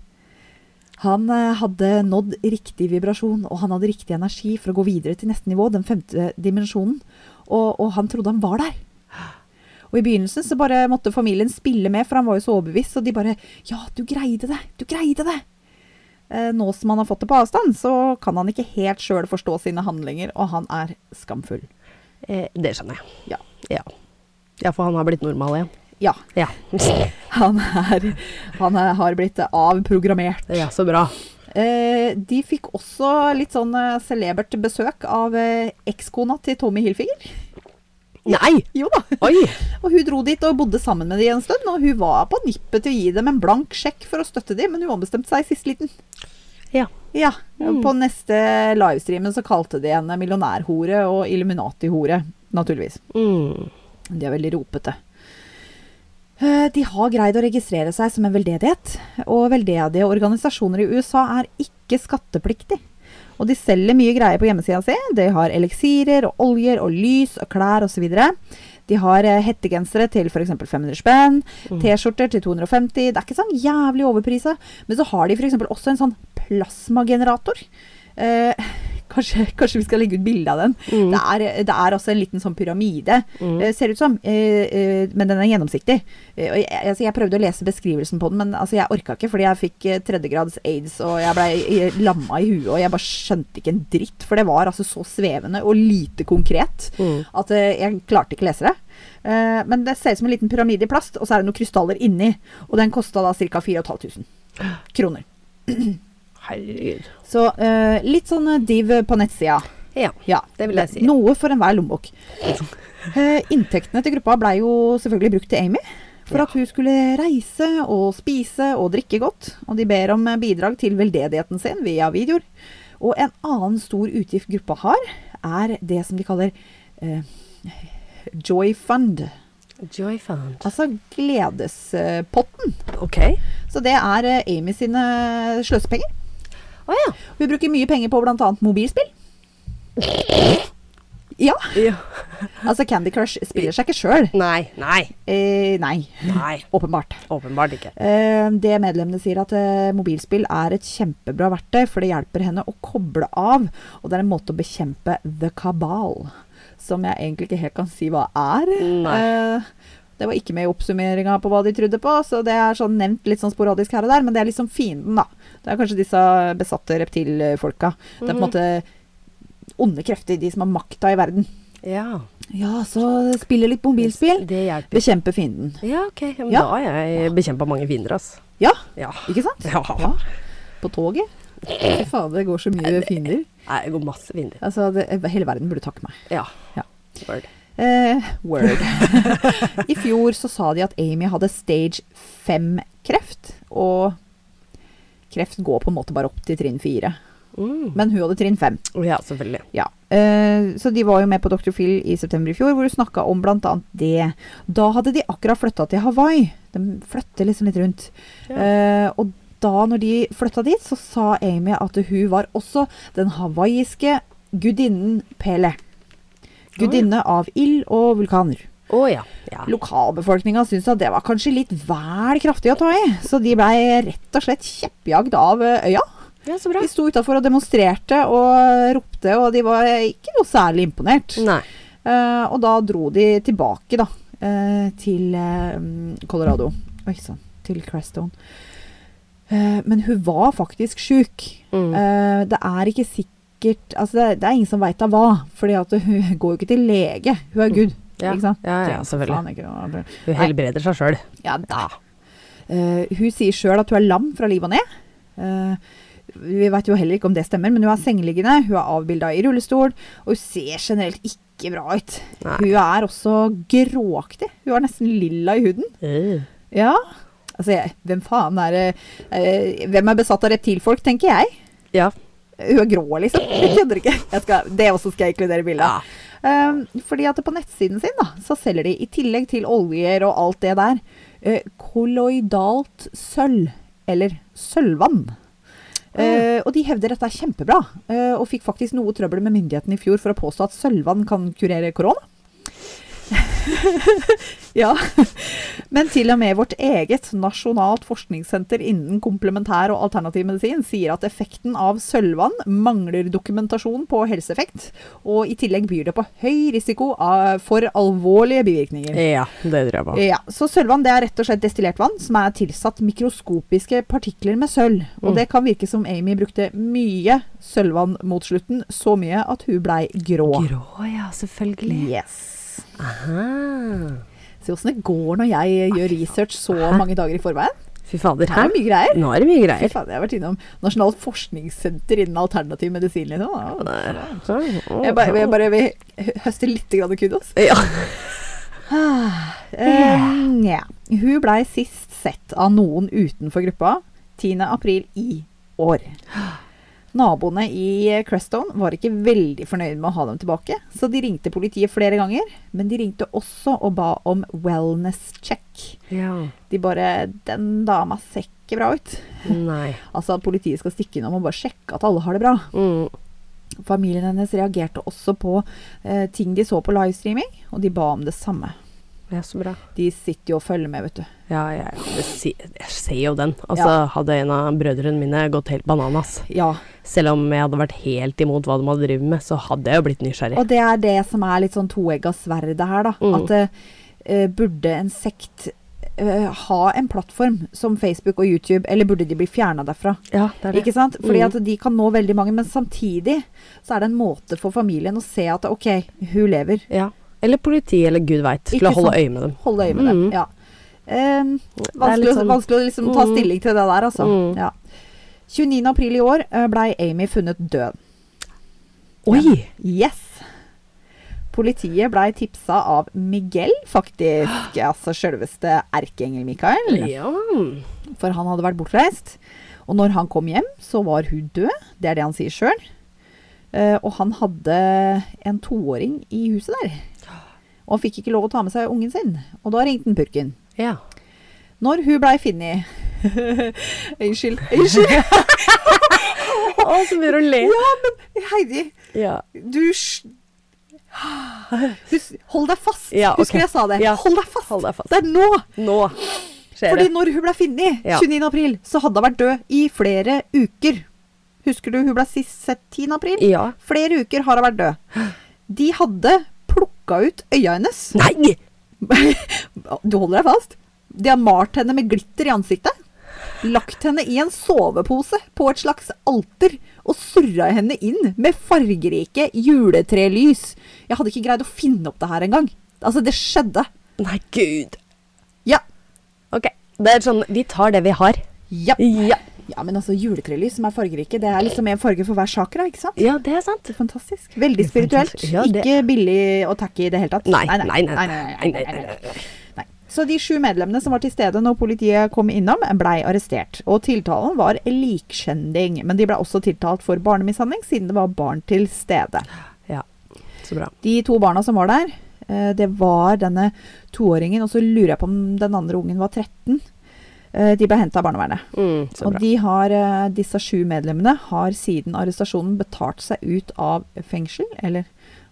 Han hadde nådd riktig vibrasjon, og han hadde riktig energi for å gå videre til neste nivå, den femte dimensjonen. Og, og han trodde han var der. Og i begynnelsen så bare måtte familien spille med, for han var jo så overbevist. Og de bare Ja, du greide det! Du greide det! Eh, nå som han har fått det på avstand, så kan han ikke helt sjøl forstå sine handlinger, og han er skamfull. Eh, det skjønner jeg. Ja. ja. Ja, for han har blitt normal igjen. Ja. Ja. Han, er, han er, har blitt avprogrammert. ja, så bra. Eh, de fikk også litt sånn eh, celebert besøk av eh, ekskona til Tommy Hilfiger. Nei! Jo da. Oi! Og hun dro dit og bodde sammen med de en stund. Og hun var på nippet til å gi dem en blank sjekk for å støtte dem, men hun ombestemte seg i siste liten. Ja. Ja. Mm. På neste livestreamen så kalte de henne millionærhore og Illuminati-hore, naturligvis. Mm. De er veldig ropete. Eh, De har greid å registrere seg som en veldedighet, og veldedige organisasjoner i USA er ikke skattepliktig. Og de selger mye greier på hjemmesida si. De har eliksirer og oljer og lys og klær osv. De har eh, hettegensere til f.eks. 500 spenn, Mm. T-skjorter til 250. Det er ikke sånn jævlig overprisa. Men så har de f.eks. også en sånn plasmagenerator. Eh, kanskje, kanskje vi skal legge ut bilde av den. Mm. Det, er, det er altså en liten sånn pyramide, Mm. eh, ser ut som. Eh, eh, men den er gjennomsiktig. Jeg, altså, jeg prøvde å lese beskrivelsen på den, men altså, jeg orka ikke, fordi jeg fikk tredjegrads aids, og jeg blei lamma i huet, og jeg bare skjønte ikke en dritt. For det var altså så svevende og lite konkret Mm. at jeg klarte ikke å lese det. Eh, men det ser ut som en liten pyramide i plast, og så er det noen krystaller inni. Og den kosta da ca. 4500 kroner. Herregud. Så eh, litt sånn eh, div på nettsida. Ja. Ja, Det vil jeg si. Noe for enhver lommebok. Eh, inntektene til gruppa blei jo selvfølgelig brukt til Amy. For Ja. at hun skulle reise og spise og drikke godt. Og de ber om bidrag til veldedigheten sin via videoer. Og en annen stor utgift gruppa har, er det som de kaller eh, Joy Fund. Joy Fund. Altså gledespotten. Ok. Så det er eh, Amy sine sløsepenger. Å ja. Vi bruker mye penger på bl.a. mobilspill. Ja, ja. altså Candy Crush spiller seg ikke sjøl. Nei. Nei. Eh, nei, Nei. åpenbart. Åpenbart ikke. Eh, det medlemmene sier at eh, mobilspill er et kjempebra verktøy, for det hjelper henne å koble av. Og det er en måte å bekjempe the cabal, som jeg egentlig ikke helt kan si hva er. Nei. Eh, det var ikke med i oppsummeringa på hva de trodde på, så det er sånn nevnt litt sånn sporadisk her og der, men det er liksom fienden, da. Det er kanskje disse besatte reptilfolka. Det er på en Mhm. måte onde krefter, de som har makta i verden. Ja. Ja, så spille litt mobilspill. Det hjelper. Bekjempe fienden. Ja, ok. Men Ja. Da har jeg bekjempa mange fiender, altså. Ja, Ja. ikke sant? Ja. På toget. Fy fader, det går så mye fiender. Nei, det går masse fiender. Altså, det, hele verden burde takke meg. Ja. Ja. Word. Eh, word. I fjor så sa de at Amy hadde stage 5-kreft, og kreft går på en måte bare opp til trinn 4. Mm. Men hun hadde trinn 5. Ja, selvfølgelig. Ja. Eh, så de var jo med på Dr. Phil i september i fjor, hvor hun snakka om bl.a. det. Da hadde de akkurat flytta til Hawaii. De flytter liksom litt rundt. Ja. Eh, og da når de flytta dit, så sa Amy at hun var også den hawaiiske gudinnen Pele. Gudinne av ild og vulkaner. Å ja. ja. Lokalbefolkninga syntes at det var kanskje litt vel kraftig å ta i, så de blei rett og slett kjeppjagd av øya. Ja, så bra. De sto utafor og demonstrerte og ropte, og de var ikke noe særlig imponert. Nei. Uh, og da dro de tilbake, da, uh, til uh, Colorado. Oi sann, til Crestone. Men hun var faktisk sjuk. Mm. Det er ikke sikkert Altså, det, det er ingen som veit av hva, fordi hun går jo ikke til lege. Hun er Gud, Ja. ikke sant? Ja, ja, selvfølgelig. Hun helbreder seg sjøl. Ja, da. Uh, hun sier sjøl at hun er lam fra liv og ned. Uh, vi veit jo heller ikke om det stemmer, men hun er sengeliggende, hun er avbilda i rullestol, og hun ser generelt ikke bra ut. Nei. Hun er også gråaktig. Hun er nesten lilla i huden. Uh. Ja. Altså, jeg, hvem faen er det eh, Hvem er besatt av reptilfolk, tenker jeg. Ja. Hun er grå, liksom. Jeg kødder ikke. Skal, det også skal jeg inkludere i bildet. Um, fordi at på nettsiden sin da, så selger de i tillegg til oljer og alt det der, eh, kolloidalt sølv, eller sølvvann. Uh, og de hevder dette er kjempebra, uh, og fikk faktisk noe trøbbel med myndighetene i fjor for å påstå at sølvvann kan kurere korona. ja. Men til og med vårt eget nasjonalt forskningssenter innen komplementær og alternativ medisin sier at effekten av sølvvann mangler dokumentasjon på helseeffekt, og i tillegg byr det på høy risiko av, for alvorlige bivirkninger. Ja, det tror jeg på. Ja, så Sølvvann det er rett og slett destillert vann som er tilsatt mikroskopiske partikler med sølv. Og Mm. det kan virke som Amy brukte mye sølvvann mot slutten, så mye at hun blei grå. Grå, ja, selvfølgelig. Yes. Aha. Se åssen det går når jeg gjør research så mange dager i forveien. Fy fader. Det er mye greier. Nå er det mye Fy greier. jeg har vært innom Nasjonalt forskningssenter innen alternativ medisin. Liksom. Ja, Jeg bare, jeg bare vil høste litt grann kudos. Ja. Um, ja. Hun blei sist sett av noen utenfor gruppa 10. april i år. Naboene i Crestone var ikke veldig fornøyd med å ha dem tilbake, så de ringte politiet flere ganger. Men de ringte også og ba om wellness check. ja. De bare 'Den dama ser ikke bra ut'. Nei. Altså at politiet skal stikke innom og bare sjekke at alle har det bra. Mm. Familien hennes reagerte også på eh, ting de så på livestreaming, og de ba om det samme. Ja, så bra. De sitter jo og følger med, vet du. Ja, jeg, jeg, jeg ser jo den. Altså, Ja. hadde en av brødrene mine gått helt bananas. Ja, Selv om jeg hadde vært helt imot hva de hadde drevet med, så hadde jeg jo blitt nysgjerrig. Og det er det som er litt sånn toegga sverdet her, da. Mm. At uh, burde en sekt eh, ha en plattform som Facebook og YouTube, eller burde de bli fjerna derfra? Ja, det er det. Ikke sant? Fordi Mm. at de kan nå veldig mange, men samtidig så er det en måte for familien å se at ok, hun lever. Ja. Eller politi, eller gud veit, til å holde øye med dem. Holde øye med dem. Mm. Ja. Er vanskelig, sånn- vanskelig å liksom ta Mm. stilling til det der, altså. Mm. Ja. 29. april i år uh, blei Amy funnet død. Oi! Yes! Politiet blei tipsa av Miguel, faktisk. Altså sjølveste erkeengel Mikael. Ja. For han hadde vært bortreist. Og når han kom hjem, så var hun død. Det er det han sier sjøl. og han hadde en toåring i huset der. Og han fikk ikke lov å ta med seg ungen sin. Og da ringte han purken. ja. Når hun blei funnet Unnskyld. Unnskyld. Å, så begynner hun å le. Ja, men Heidi, Ja. du Hold deg fast. Ja, okay. Husker jeg sa det? Ja. Hold deg fast. Hold deg fast. Det er nå. Nå skjer Fordi det. når hun ble funnet, Ja. 29. april, så hadde hun vært død i flere uker. Husker du hun ble sist sett 10. april? Ja. Flere uker har hun vært død. De hadde plukka ut øya hennes. Nei! Du holder deg fast. De har malt henne med glitter i ansiktet. Lagt henne i en sovepose på et slags alter og surra henne inn med fargerike juletrelys. Jeg hadde ikke greid å finne opp det her engang. Altså, det skjedde. Nei, gud. Ja. Ok. Det er sånn Vi tar det vi har. Ja. Ja. Ja, men altså, juletrelys som er fargerike, det er liksom en farge for hver chakra, ikke sant? Ja, det er sant. Fantastisk. Veldig spirituelt. Ja, det- Ikke billig og tacky i det hele tatt. Nei, nei, nei. nei, nei, nei, nei. Så de sju medlemmene som var til stede når politiet kom innom, blei arrestert. Og tiltalen var likskjending, men de ble også tiltalt for barnemishandling, siden det var barn til stede. Ja. Så bra. De to barna som var der, eh, det var denne toåringen, og så lurer jeg på om den andre ungen var 13. Eh, De ble henta av barnevernet. Mm, Og de har, eh, disse sju medlemmene har siden arrestasjonen betalt seg ut av fengsel, eller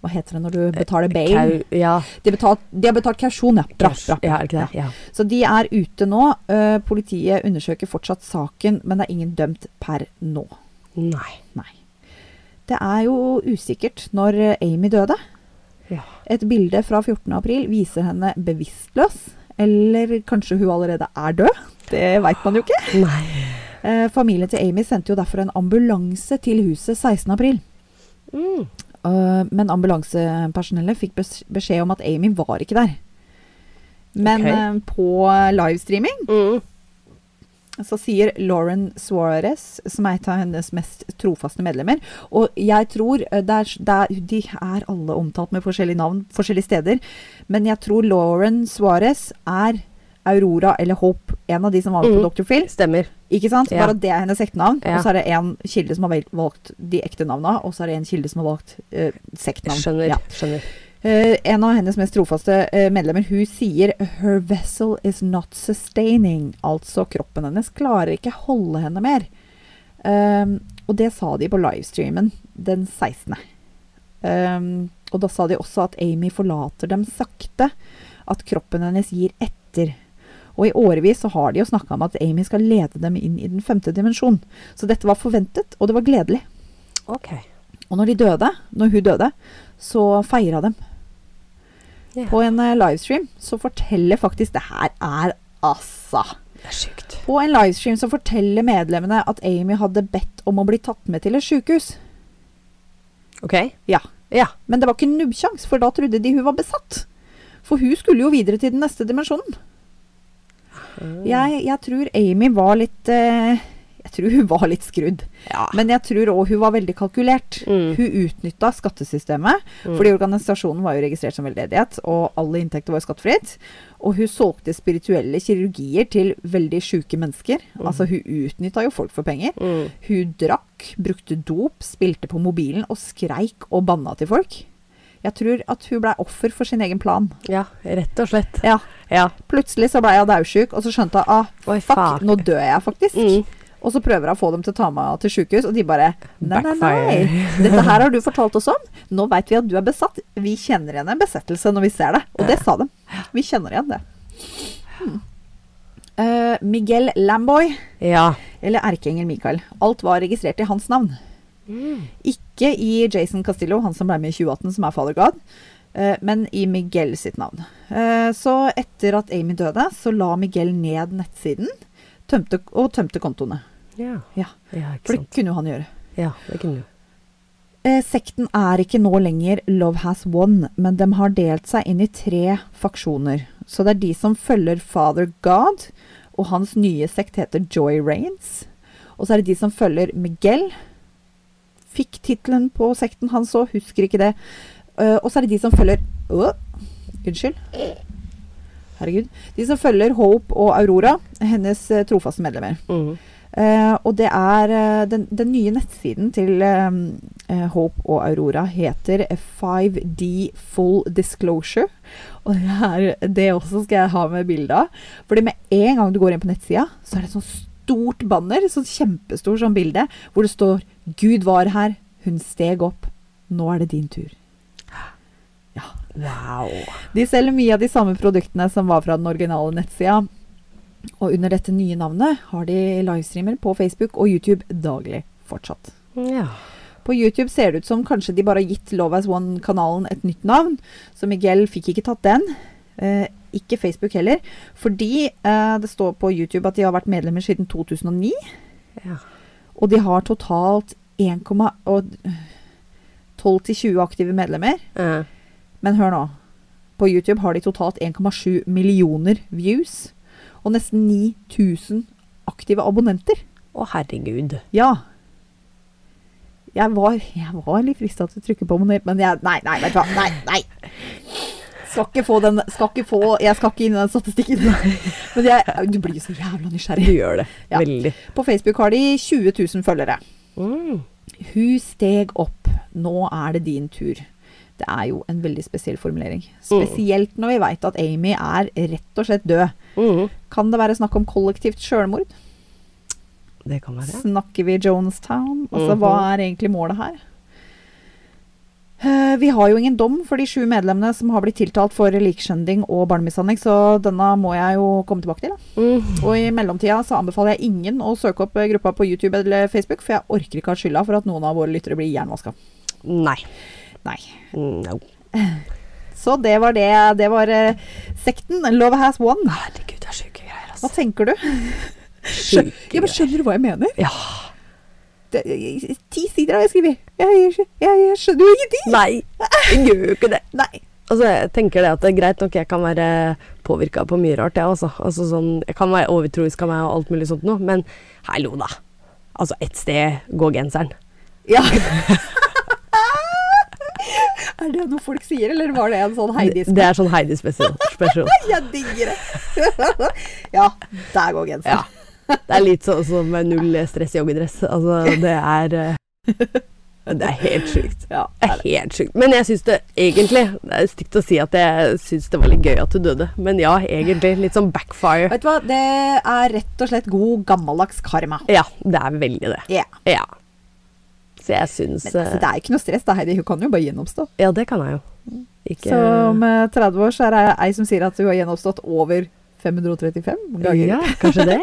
hva heter det når du betaler bail? Kau, ja. De, betalt, de har betalt kausjon, ja. Bra, bra. Ja, ikke det? Ja. Så de er ute nå. Uh, politiet undersøker fortsatt saken, men det er ingen dømt per nå. Nei. Nei. Det er jo usikkert når eh, Amy døde. Ja. Et bilde fra 14. april viser henne bevisstløs. Eller kanskje hun allerede er død? Det veit man jo ikke. Nei. Eh, familien til Amy sendte jo derfor en ambulanse til huset 16. april. Mm. Eh, men ambulansepersonellet fikk beskjed om at Amy var ikke der. Men okay. eh, på livestreaming Mm. så sier Lauren Suarez, som er et av hennes mest trofaste medlemmer Og jeg tror eh, det er, det er, De er alle omtalt med forskjellige navn forskjellige steder. Men jeg tror Lauren Suarez er Aurora eller Hope, en av de som var med på Mm. Dr. Phil. Stemmer. Ikke sant? Ja. Bare det er hennes ektenavn. Ja. Og så er det en kilde som har valgt de ekte navna, og så er det en kilde som har valgt uh, sektnavn. Skjønner. Ja. Skjønner. Uh, en av hennes mest trofaste uh, medlemmer, hun sier 'her vessel is not sustaining'. Altså kroppen hennes klarer ikke holde henne mer. Um, og det sa de på livestreamen den 16. Um, og da sa de også at Amy forlater dem sakte. At kroppen hennes gir etter. Og i årevis så har de jo snakka om at Amy skal lede dem inn i den femte dimensjon. Så dette var forventet, og det var gledelig. Ok. Og når de døde, når hun døde, så feira dem. Yeah. På en eh, livestream så forteller faktisk Det her er altså Det er sjukt. På en livestream så forteller medlemmene at Amy hadde bedt om å bli tatt med til et sjukehus. Ok. Ja. Ja. Men det var ikke nubbsjans, for da trodde de hun var besatt. For hun skulle jo videre til den neste dimensjonen. Jeg, jeg tror Amy var litt eh, Jeg tror hun var litt skrudd. Ja. Men jeg tror òg hun var veldig kalkulert. Mm. Hun utnytta skattesystemet, Mm. fordi organisasjonen var jo registrert som veldedighet, og alle inntekter var skattefritt. Og hun solgte spirituelle kirurgier til veldig sjuke mennesker. Altså hun utnytta jo folk for penger. Mm. Hun drakk, brukte dop, spilte på mobilen og skreik og banna til folk. Jeg tror at hun blei offer for sin egen plan. ja, rett og slett. Ja, Ja. Plutselig så blei hun daudsjuk, og så skjønte hun ah, Oi, fuck, fuck. nå dør jeg faktisk. Mm. Og så prøver hun å få dem til å ta meg til sjukehus, og de bare Nei, nei, nei. Dette her har du fortalt oss om. Nå veit vi at du er besatt. Vi kjenner igjen en besettelse når vi ser det. Og det sa de. Vi kjenner igjen det. Hmm. Uh, Miguel Lamboy, Ja. eller erkeengel Michael. Alt var registrert i hans navn. Ikke i Jason Castillo, han som ble med i 2018, som er Father God, eh, men i Miguel sitt navn. Eh, så etter at Amy døde, så la Miguel ned nettsiden tømte, og tømte kontoene. Ja. Ja, ja, For det kunne jo han gjøre. Ja, det kunne jo. Eh, sekten er ikke nå lenger Love Has Won, men de har delt seg inn i tre faksjoner. Så det er de som følger Father God, og hans nye sekt heter Joy Reigns. Og så er det de som følger Miguel. Fikk tittelen på sekten hans òg, husker ikke det. Uh, og så er det de som følger uh, Unnskyld. Herregud. De som følger Hope og Aurora, hennes uh, trofaste medlemmer. Mhm. Eh, og det er den, den nye nettsiden til Hope og Aurora heter 5D Full Disclosure. Og det, er, det også skal jeg ha med bilde av. Fordi med en gang du går inn på nettsida, så er det sånn stort banner, så kjempestort sånn bilde, hvor det står 'Gud var her, hun steg opp, nå er det din tur'. Ja. Wow. De selger mye av de samme produktene som var fra den originale nettsida. Og under dette nye navnet har de livestreamer på Facebook og YouTube daglig fortsatt. Ja. På YouTube ser det ut som kanskje de bare har gitt Love As One-kanalen et nytt navn, så Miguel fikk ikke tatt den. Eh, ikke Facebook heller, fordi eh, det står på YouTube at de har vært medlemmer siden 2009. ja. Og de har totalt 1,12-20 aktive medlemmer. Ja. Men hør nå. På YouTube har de totalt 1,7 millioner views. Og nesten 9000 aktive abonnenter. Å, herregud. Ja. Jeg var, jeg var litt frista til å trykke på abonner, men jeg Nei, nei, vet du hva. Nei, nei. Skal ikke få den Skal ikke få Jeg skal ikke inn i den statistikken. Men jeg, du blir jo så jævla nysgjerrig. Du gjør det. Ja. Veldig. På Facebook har de 20 000 følgere. Mm. Hun steg opp. Nå er det din tur. Det er jo en veldig spesiell formulering. Spesielt når vi veit at Amy er rett og slett død. Mm. Kan det være snakk om kollektivt sjølmord? Det kan være. Snakker vi Jonestown? Altså, Mhm. hva er egentlig målet her? Eh, Vi har jo ingen dom for de sju medlemmene som har blitt tiltalt for likskjending og barnemishandling, så denne må jeg jo komme tilbake til. Mm. Og i mellomtida så anbefaler jeg ingen å søke opp eh, gruppa på YouTube eller Facebook, for jeg orker ikke ha skylda for at noen av våre lyttere blir jernvaska. Nei. Nei. No. Så det var det. Det var eh, sekten. Love has won. Herregud, det er sjuke greier, altså. Hva tenker du? Sjuke Ja, men skjønner du hva jeg mener? Ja. Ti sider har jeg skrevet. Jeg, jeg, jeg, skjønner jo ingenting. Nei, jeg gjør jo ikke det. Nei. Altså, jeg tenker det at det er greit nok jeg kan være påvirka på mye rart, jeg også. Altså, sånn, jeg kan være overtroisk av meg og alt mulig sånt noe, men hallo, da. Altså, ett sted går genseren. Ja. er det noe folk sier, eller var det en sånn Heidi Det er sånn Heidi special. special. Jeg digger det. ja, der går genseren. Ja. Det er litt sånn som null stress i joggedress. Altså, det er eh, Det er helt sjukt. Ja, Det er helt sjukt. Men jeg syns det egentlig Det er stygt å si at jeg syns det var litt gøy at du døde, men ja, egentlig. Litt sånn backfire. Vet du hva, det er rett og slett god gammeldags karma. Ja, det er veldig det. Yeah. Ja. Så jeg syns Men altså, det er ikke noe stress, da, Heidi. Hun kan jo bare gjennomstå. Ja, det kan jeg jo. Ikke Så om eh, 30 år så er det ei som sier at hun har gjennomstått over 535 ganger. Ja, kanskje det.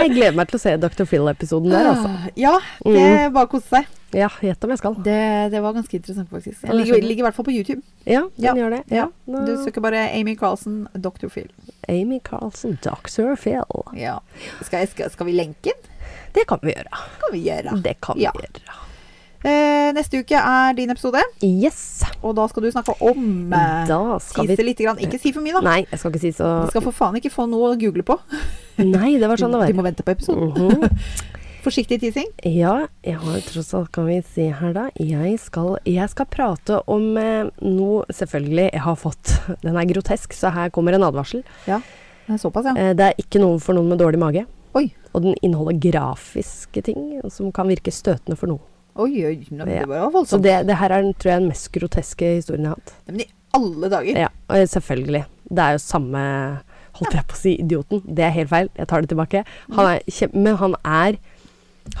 Jeg gleder meg til å se Dr. Phil-episoden der, altså. Ah, Ja, det er bare å kose seg. Ja, gjett om jeg skal. Det, det var ganske interessant, faktisk. Den ligger, ligger i hvert fall på YouTube. Ja, den Ja, gjør det. Ja. Ja. Du søker bare Amy Carlsen, Dr. Phil. Amy Carlsen, Dr. Phil. Ja. Skal, jeg, skal, skal vi lenke den? Det kan vi gjøre. kan vi gjøre. Det kan vi gjøre. Eh, neste uke er din episode, Yes. og da skal du snakke om eh, Da skal vi Tise litt. Grann. Ikke si for mye, da. Nei, jeg skal ikke si så Du skal for faen ikke få noe å google på. Nei, det var sånn det Du var. må vente på episoden. Mhm. Forsiktig teasing. Ja, jeg har tross alt Kan vi se her, da. Jeg skal, jeg skal prate om eh, noe Selvfølgelig, jeg har fått Den er grotesk, så her kommer en advarsel. Ja, det er såpass, ja. Eh, det er ikke noe for noen med dårlig mage. Oi. Og den inneholder grafiske ting som kan virke støtende for noen. Oi, oi, men det var voldsomt. Så det, det her er tror jeg, den mest groteske historien jeg har hatt. Men i alle dager. Ja, og selvfølgelig. Det er jo samme Holdt jeg på å si idioten? Det er helt feil. Jeg tar det tilbake. Han er kjem, men han er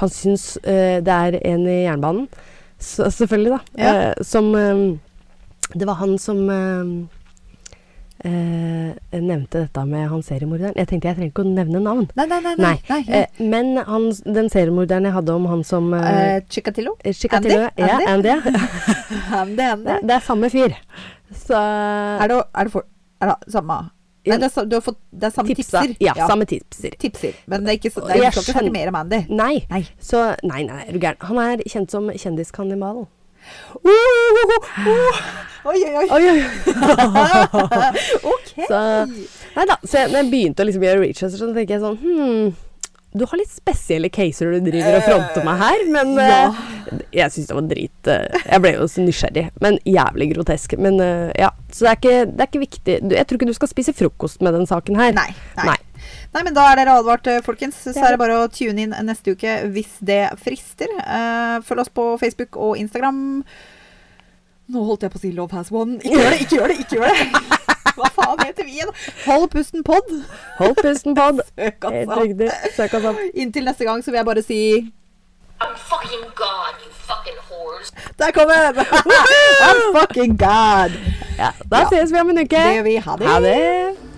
Han syns eh, det er en i jernbanen, så, selvfølgelig, da, Ja. eh, som eh, Det var han som eh, eh, nevnte dette med han seriemorderen. Jeg tenkte jeg trenger ikke å nevne navn. Nei, nei, nei. Nei. nei, Eh, men han, den seriemorderen jeg hadde om han som eh, Eh, Chikatilo? Chikatilo, Andy? Ja, Andy? Andy. Andy, det, det er samme fyr. Så Er det, er det, for, er det samme Ja. Nei, det er, du har fått, det er samme tipsa. tipser? Ja, samme tipser. Tipser. Men det er ikke det er, jeg du ikke skjønner- mer om Andy. Nei. Nei. Så Nei, nei, er du gæren. Han er kjent som kjendiskannibalen. Oi, oi, oi. Oi, oi. ok. Så Nei da. Så jeg, når jeg begynte å liksom gjøre research, så tenker jeg sånn hmm, du har litt spesielle caser du driver og fronter meg her, men Ja. eh, jeg syns det var drit uh, Jeg ble jo så nysgjerrig, men jævlig grotesk. Men uh, ja, så det er ikke, det er ikke viktig. Du- Jeg tror ikke du skal spise frokost med den saken her. Nei, nei. Nei. Nei, men da er dere advart, eh, folkens. Så er det bare å tune inn neste uke hvis det frister. Eh, følg oss på Facebook og Instagram. Nå holdt jeg på å si Love Has One. Ikke gjør det, ikke gjør det! ikke gjør det Hva faen heter vi igjen? Hold pusten pod. Hold pusten, pod. Søk oss opp. Søk oss opp. Inntil neste gang så vil jeg bare si I'm fucking God, you fucking whores. Der kom den! I'm fucking god! Ja, da Ja. ses vi om en uke. Det gjør vi. Ha det. Ha det.